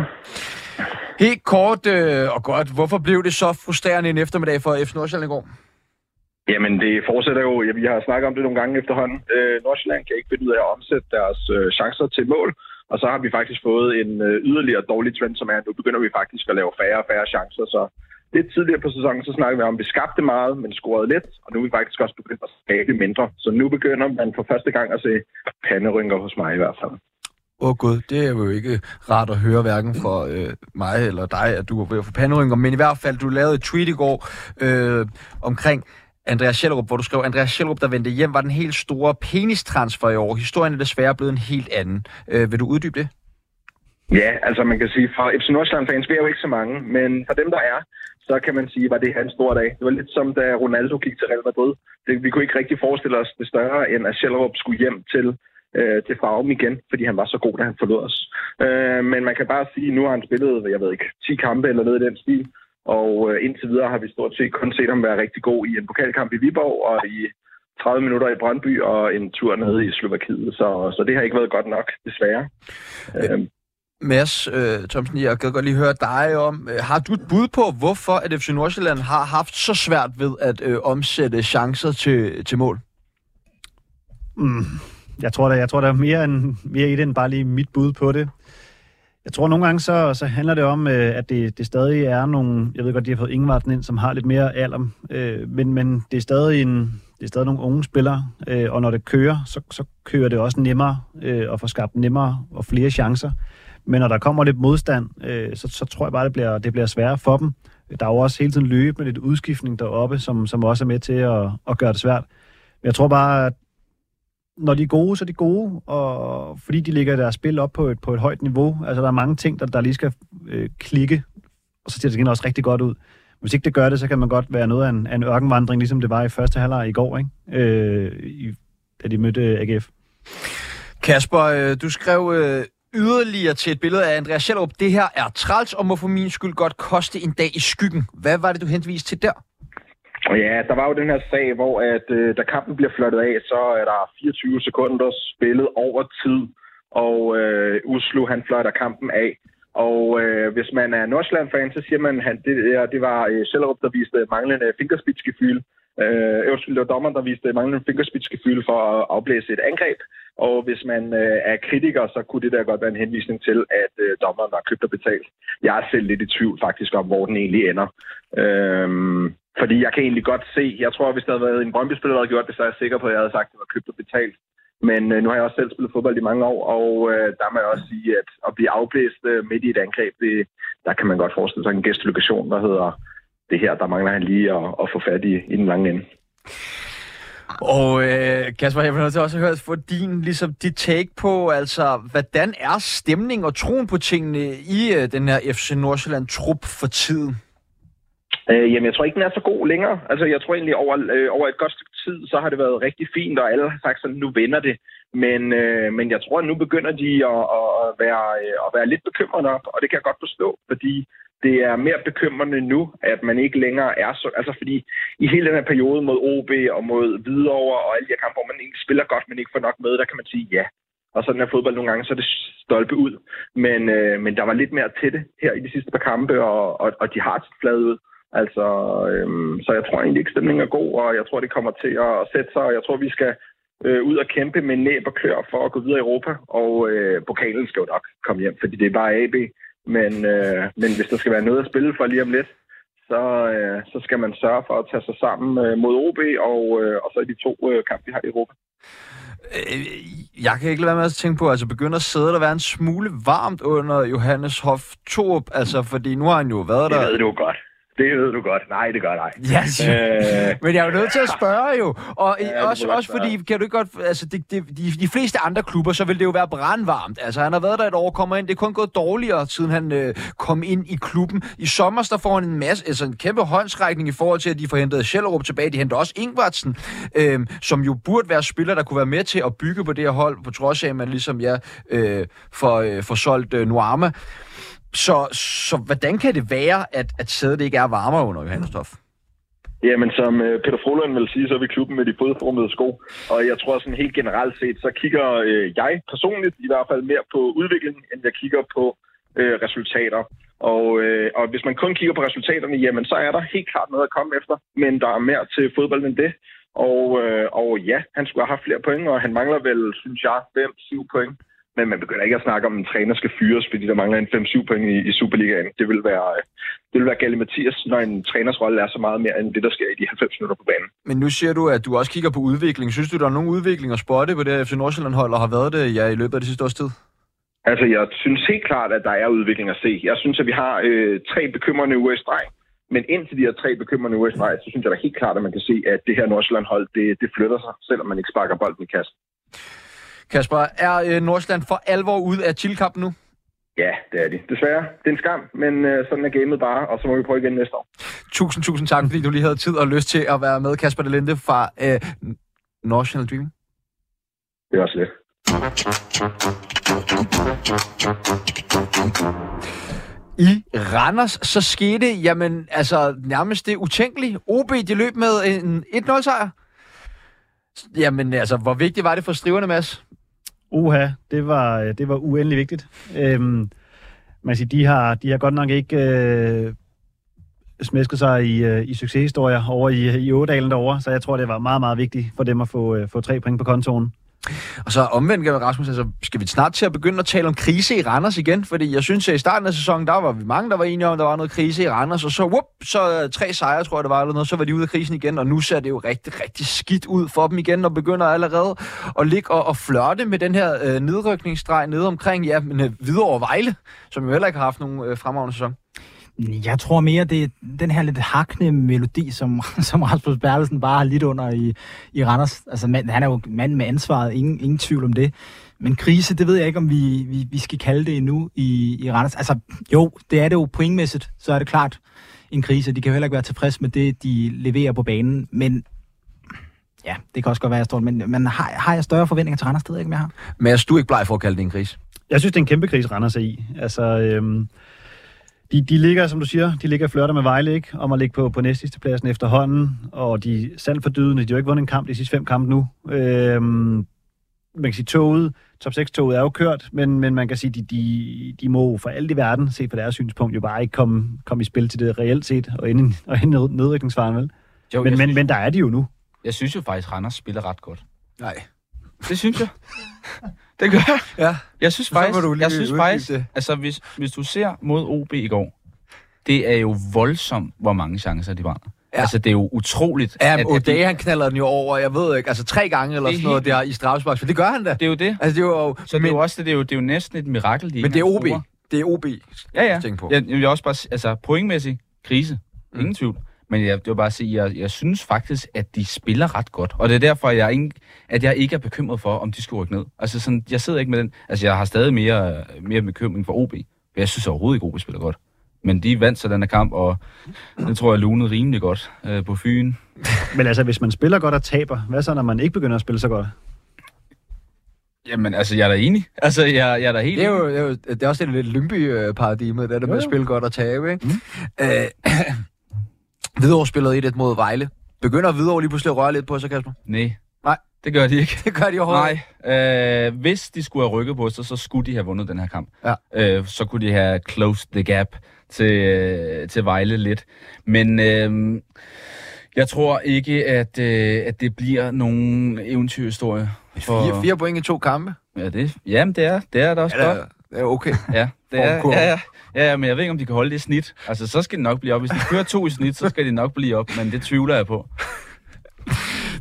Helt kort øh, og godt, hvorfor blev det så frustrerende en eftermiddag for FC Nordsjælland i går? Jamen, det fortsætter jo. Vi har snakket om det nogle gange efterhånden. Øh, Nordsjælland kan ikke finde ud af at omsætte deres øh, chancer til mål. Og så har vi faktisk fået en øh, yderligere dårlig trend, som er, at nu begynder vi faktisk at lave færre og færre chancer. Så lidt tidligere på sæsonen, så snakkede vi om, at vi skabte meget, men scorede lidt. Og nu er vi faktisk også begyndt at skabe mindre. Så nu begynder man for første gang at se panderynker hos mig i hvert fald. Åh oh gud, det er jo ikke rart at høre, hverken for øh, mig eller dig, at du er ved at få panderynker. Men i hvert fald, du lavede et tweet i går øh, omkring Andreas Schellerup, hvor du skrev, Andreas Schellerup, der vendte hjem, var den helt store penistransfer i år. Historien er desværre blevet en helt anden. Øh, vil du uddybe det? Ja, altså man kan sige, fra FC Nordsjælland-fans, vi er jo ikke så mange, men for dem, der er, så kan man sige, var det hans store dag. Det var lidt som da Ronaldo gik til Real Madrid. Det, vi kunne ikke rigtig forestille os det større, end at Schellerup skulle hjem til øh, til farven igen, fordi han var så god, da han forlod os. Øh, men man kan bare sige, at nu har han spillet, jeg ved ikke, 10 kampe eller noget i den stil, og øh, indtil videre har vi stort set kun set ham være rigtig god i en pokalkamp i Viborg og i 30 minutter i Brøndby og en tur nede i Slovakiet. Så, så det har ikke været godt nok, desværre. Øh, Mads øh, Thomsen, jeg kan godt lige høre dig om, øh, har du et bud på, hvorfor at FC Nordsjælland har haft så svært ved at øh, omsætte chancer til, til mål? Mm, jeg tror, der, jeg tror, der er mere, end, mere i det end bare lige mit bud på det. Jeg tror nogle gange, så, så handler det om, øh, at det, det stadig er nogle... Jeg ved godt, de har fået Ingvarten ind, som har lidt mere alder. Øh, men, men det er stadig en, det er stadig nogle unge spillere, øh, og når det kører, så, så kører det også nemmere øh, og får skabt nemmere og flere chancer. Men når der kommer lidt modstand, øh, så, så tror jeg bare, det bliver, det bliver sværere for dem. Der er jo også hele tiden løbende lidt udskiftning deroppe, som, som også er med til at, at gøre det svært. Men jeg tror bare, at når de er gode, så er de gode, og fordi de ligger deres spil op på et, på et højt niveau. Altså, der er mange ting, der, der lige skal øh, klikke, og så ser det også rigtig godt ud. Hvis ikke det gør det, så kan man godt være noget af en, af en ørkenvandring, ligesom det var i første halvleg i går, ikke? Øh, i, da de mødte øh, AGF. Kasper, øh, du skrev øh, yderligere til et billede af Andreas Schellerup. Det her er træls og må for min skyld godt koste en dag i skyggen. Hvad var det, du henviste til der? Ja, der var jo den her sag, hvor at, øh, da kampen bliver flyttet af, så er der 24 sekunder spillet over tid, og øh, Uslu han fløjter kampen af. Og øh, hvis man er Nordsjælland-fan, så siger man, at det, ja, det var øh, Sellerup, der viste manglende fingerspidsgefyld. Øh, det var dommeren, der viste manglende fingerspidsgefyld for at afblæse et angreb. Og hvis man øh, er kritiker, så kunne det der godt være en henvisning til, at øh, dommeren var købt og betalt. Jeg er selv lidt i tvivl faktisk om, hvor den egentlig ender. Øh, fordi jeg kan egentlig godt se, jeg tror, hvis der havde været en Brøndby-spiller, der havde gjort det, så er jeg sikker på, at jeg havde sagt, at det var købt og betalt. Men øh, nu har jeg også selv spillet fodbold i mange år, og øh, der må jeg også sige, at at blive afblæst øh, midt i et angreb, det, der kan man godt forestille sig en gæstlokation, der hedder det her, der mangler han lige at, at få fat i, i den lange ende. Og øh, Kasper, jeg vil nødt også høre få din, ligesom dit take på, altså, hvordan er stemning og troen på tingene i øh, den her FC Nordsjælland-trup for tiden? Øh, jamen, jeg tror ikke, den er så god længere. Altså, jeg tror egentlig, over, øh, over et godt stykke tid, så har det været rigtig fint, og alle har sagt sådan, nu vender det. Men, øh, men jeg tror, at nu begynder de at, at, være, øh, at være lidt bekymrende op, og det kan jeg godt forstå, fordi det er mere bekymrende nu, at man ikke længere er så... Altså fordi i hele den her periode mod OB og mod Hvidovre og alle de her kampe, hvor man egentlig spiller godt, men ikke får nok med, der kan man sige ja. Og sådan er fodbold nogle gange, så er det stolpe ud. Men, øh, men der var lidt mere til det her i de sidste par kampe, og, og, og de har et flade ud. Altså, øhm, så jeg tror egentlig ikke, stemningen er god, og jeg tror, det kommer til at sætte sig, og jeg tror, vi skal øh, ud og kæmpe med næb og klør for at gå videre i Europa, og øh, pokalen skal jo nok komme hjem, fordi det er bare AB. Men, øh, men hvis der skal være noget at spille for lige om lidt, så, øh, så skal man sørge for at tage sig sammen øh, mod OB, og, øh, og så i de to øh, kampe, vi har i Europa. Øh, jeg kan ikke lade være med at tænke på, altså begynder at sidde der være en smule varmt under Johannes Hoff Torup, altså fordi nu har han jo været der... Det ved du godt. Det ved du godt. Nej, det gør nej. Ja, øh... men jeg er jo nødt til at spørge jo. Og ja, også, også fordi, kan du ikke godt... Altså, det, det, de, de fleste andre klubber, så vil det jo være brandvarmt. Altså, han har været der et år, kommer ind. Det er kun gået dårligere, siden han øh, kom ind i klubben. I sommer, der får han en masse... Altså, en kæmpe håndsrækning i forhold til, at de får hentet Schellerup tilbage. De henter også Ingvartsen, øh, som jo burde være spiller, der kunne være med til at bygge på det her hold, på trods af, at man ligesom, ja, øh, får, øh, får solgt øh, Nuama. Så, så hvordan kan det være, at, at sædet ikke er varmere under Johannes Toff? Jamen, som øh, Peter Froland vil sige, så er vi klubben med de fodformede sko. Og jeg tror sådan helt generelt set, så kigger øh, jeg personligt i hvert fald mere på udviklingen, end jeg kigger på øh, resultater. Og, øh, og hvis man kun kigger på resultaterne, jamen så er der helt klart noget at komme efter. Men der er mere til fodbold end det. Og, øh, og ja, han skulle have haft flere point, og han mangler vel, synes jeg, 5-7 point men man begynder ikke at snakke om, at en træner skal fyres, fordi der mangler en 5-7 point i, i Superligaen. Det vil være, det vil være Galle Mathias, når en træners rolle er så meget mere end det, der sker i de 90 minutter på banen. Men nu siger du, at du også kigger på udvikling. Synes du, der er nogen udvikling at spotte på det her FC Nordsjælland-hold, og har været det ja, i løbet af det sidste års tid? Altså, jeg synes helt klart, at der er udvikling at se. Jeg synes, at vi har øh, tre bekymrende uger i streg. Men indtil de her tre bekymrende uger i streg, så synes jeg da helt klart, at man kan se, at det her Nordsjælland-hold, det, det flytter sig, selvom man ikke sparker bolden i kassen. Kasper, er øh, Nordsjælland for alvor ud af chillkampen nu? Ja, det er det. Desværre. Det er en skam, men øh, sådan er gamet bare, og så må vi prøve igen næste år. Tusind, tusind tak, fordi du lige havde tid og lyst til at være med, Kasper Delente fra øh, National Dreaming. Det er også lidt. I Randers, så skete, jamen, altså, nærmest det utænkelige. OB, de løb med en 1-0-sejr. Jamen, altså, hvor vigtigt var det for striverne, Mads? Uha, det var, øh, det var uendelig vigtigt. Øhm, man siger, de har, de har godt nok ikke øh, smæsket sig i, øh, i succeshistorier over i, øh, i Ådalen derovre, så jeg tror, det var meget, meget vigtigt for dem at få, øh, få tre point på kontoen. Og så omvendt, Rasmus, altså, skal vi snart til at begynde at tale om krise i Randers igen? Fordi jeg synes, at i starten af sæsonen, der var vi mange, der var enige om, at der var noget krise i Randers, og så, whoop, så øh, tre sejre, tror jeg, det var, eller noget, så var de ude af krisen igen, og nu ser det jo rigtig, rigtig skidt ud for dem igen, og begynder allerede at ligge og, og flørte med den her øh, nedrykningsstreg nede omkring, ja, men øh, videre over Vejle, som jo heller ikke har haft nogen øh, fremragende sæson. Jeg tror mere, det er den her lidt hakne melodi, som, som Rasmus Bertelsen bare har lidt under i, i Randers. Altså, man, han er jo mand med ansvaret, ingen, ingen tvivl om det. Men krise, det ved jeg ikke, om vi, vi, vi skal kalde det endnu i, i Randers. Altså, jo, det er det jo pointmæssigt, så er det klart en krise. De kan jo heller ikke være tilfreds med det, de leverer på banen. Men ja, det kan også godt være, jeg står, men, men har, har jeg større forventninger til Randers? Det ved jeg ikke, om jeg har. Du er ikke bleg for at kalde det en krise? Jeg synes, det er en kæmpe krise, Randers er i. Altså, øhm, de, de ligger, som du siger, de ligger flørter med Vejle, ikke? Om at ligge på, på næstsidste pladsen efterhånden, og de er sandt for dydende. De har jo ikke vundet en kamp de sidste fem kampe nu. Øhm, man kan sige, toget, top 6-toget er jo kørt, men, men man kan sige, de, de, de må for alt i verden, set fra deres synspunkt, jo bare ikke komme, komme i spil til det reelt set, og ende, og ende nedrykningsfaren, vel? Jo, Men, men, synes, men der er de jo nu. jeg synes jo faktisk, Randers spiller ret godt. Nej. Det synes jeg. det gør jeg. Ja. Jeg synes faktisk, du lige jeg synes faktisk det. altså hvis, hvis du ser mod OB i går, det er jo voldsomt, hvor mange chancer de brænder. Ja. Altså, det er jo utroligt. Ja, at- men at de- O'Day, han knaller den jo over, jeg ved ikke, altså tre gange eller er sådan noget helt der i straffespark, for det gør han da. Det er jo det. Altså, det er jo, Så men, det er jo også det, det er jo, det er jo næsten et mirakel, de men det er OB. bruger. Det er OB, Ja, ja. tænke på. Jeg, jeg vil også bare altså pointmæssig krise. Mm. Ingen tvivl. Men jeg, det vil bare sige, jeg, jeg synes faktisk, at de spiller ret godt. Og det er derfor, jeg ikke, at jeg ikke er bekymret for, om de skal rykke ned. Altså sådan, jeg sidder ikke med den... Altså jeg har stadig mere, mere bekymring for OB. For jeg synes overhovedet ikke, OB spiller godt. Men de vandt så den her kamp, og det tror jeg lunede rimelig godt øh, på Fyn. Men altså, hvis man spiller godt og taber, hvad så, når man ikke begynder at spille så godt? Jamen, altså, jeg er da enig. Altså, jeg, jeg er da helt Det er jo, det er, jo, det er også det lidt Lyngby-paradigmet, det er det med Jo, at jo. spille godt og tabe, ikke? Mm. Øh, Hvidovre spillede 1-1 mod Vejle. Begynder Hvidovre lige pludselig at røre lidt på sig, Kasper? Nej. Nej. Det gør de ikke. Det gør de overhovedet Nej, øh, hvis de skulle have rykket på sig, så skulle de have vundet den her kamp. Ja. Øh, så kunne de have closed the gap til, øh, til Vejle lidt. Men øh, jeg tror ikke, at, øh, at det bliver nogen eventyrhistorie. For... Fire, fire point i to kampe. Ja, det, jamen, det er, det er da også Ja, godt. det er- det er okay. Ja, det er, ja, ja, ja, ja, men jeg ved ikke, om de kan holde det i snit. Altså, så skal de nok blive op. Hvis de kører to i snit, så skal de nok blive op, men det tvivler jeg på.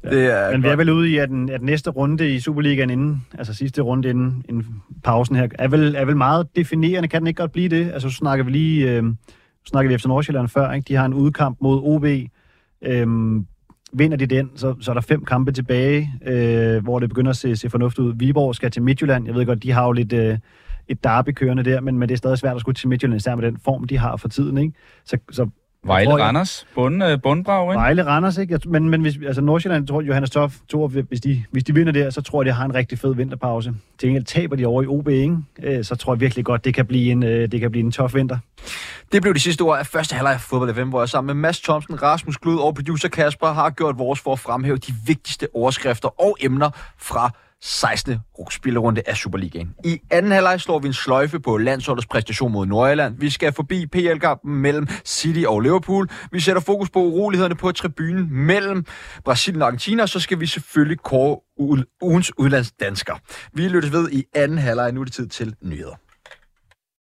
Det er Men vi er vel ude i, at, den, at næste runde i Superligaen inden, altså sidste runde inden, inden pausen her, er vel, er vel meget definerende. Kan den ikke godt blive det? Altså, så snakker vi lige, øh, snakker vi efter Nordsjælland før, ikke? De har en udkamp mod OB. Øhm, vinder de den, så, så er der fem kampe tilbage, øh, hvor det begynder at se, se fornuftigt ud. Viborg skal til Midtjylland. Jeg ved godt, de har jo lidt øh, et derby kørende der, men, men det er stadig svært at skulle til Midtjylland, især med den form, de har for tiden. Ikke? Så, så Vejle tror, jeg- Randers, bund, øh, bundbrag, ikke? Vejle Randers, ikke? Jeg, men, men hvis, altså Nordsjælland, tror Johannes Toff, tror, hvis de, hvis de vinder der, så tror jeg, de har en rigtig fed vinterpause. Til gengæld taber de over i OB, ikke? Øh, så tror jeg virkelig godt, det kan blive en, øh, det kan blive en tof vinter. Det blev de sidste ord af første halvleg af Fodbold FM, hvor jeg sammen med Mads Thomsen, Rasmus Glud og producer Kasper har gjort vores for at fremhæve de vigtigste overskrifter og emner fra 16. spillerunde af Superligaen. I anden halvleg slår vi en sløjfe på landsholdets præstation mod Nordjylland. Vi skal forbi PL-kampen mellem City og Liverpool. Vi sætter fokus på urolighederne på tribunen mellem Brasilien og Argentina, og så skal vi selvfølgelig kåre ugens udlandsdansker. Vi lyttes ved i anden halvleg. Nu er det tid til nyheder.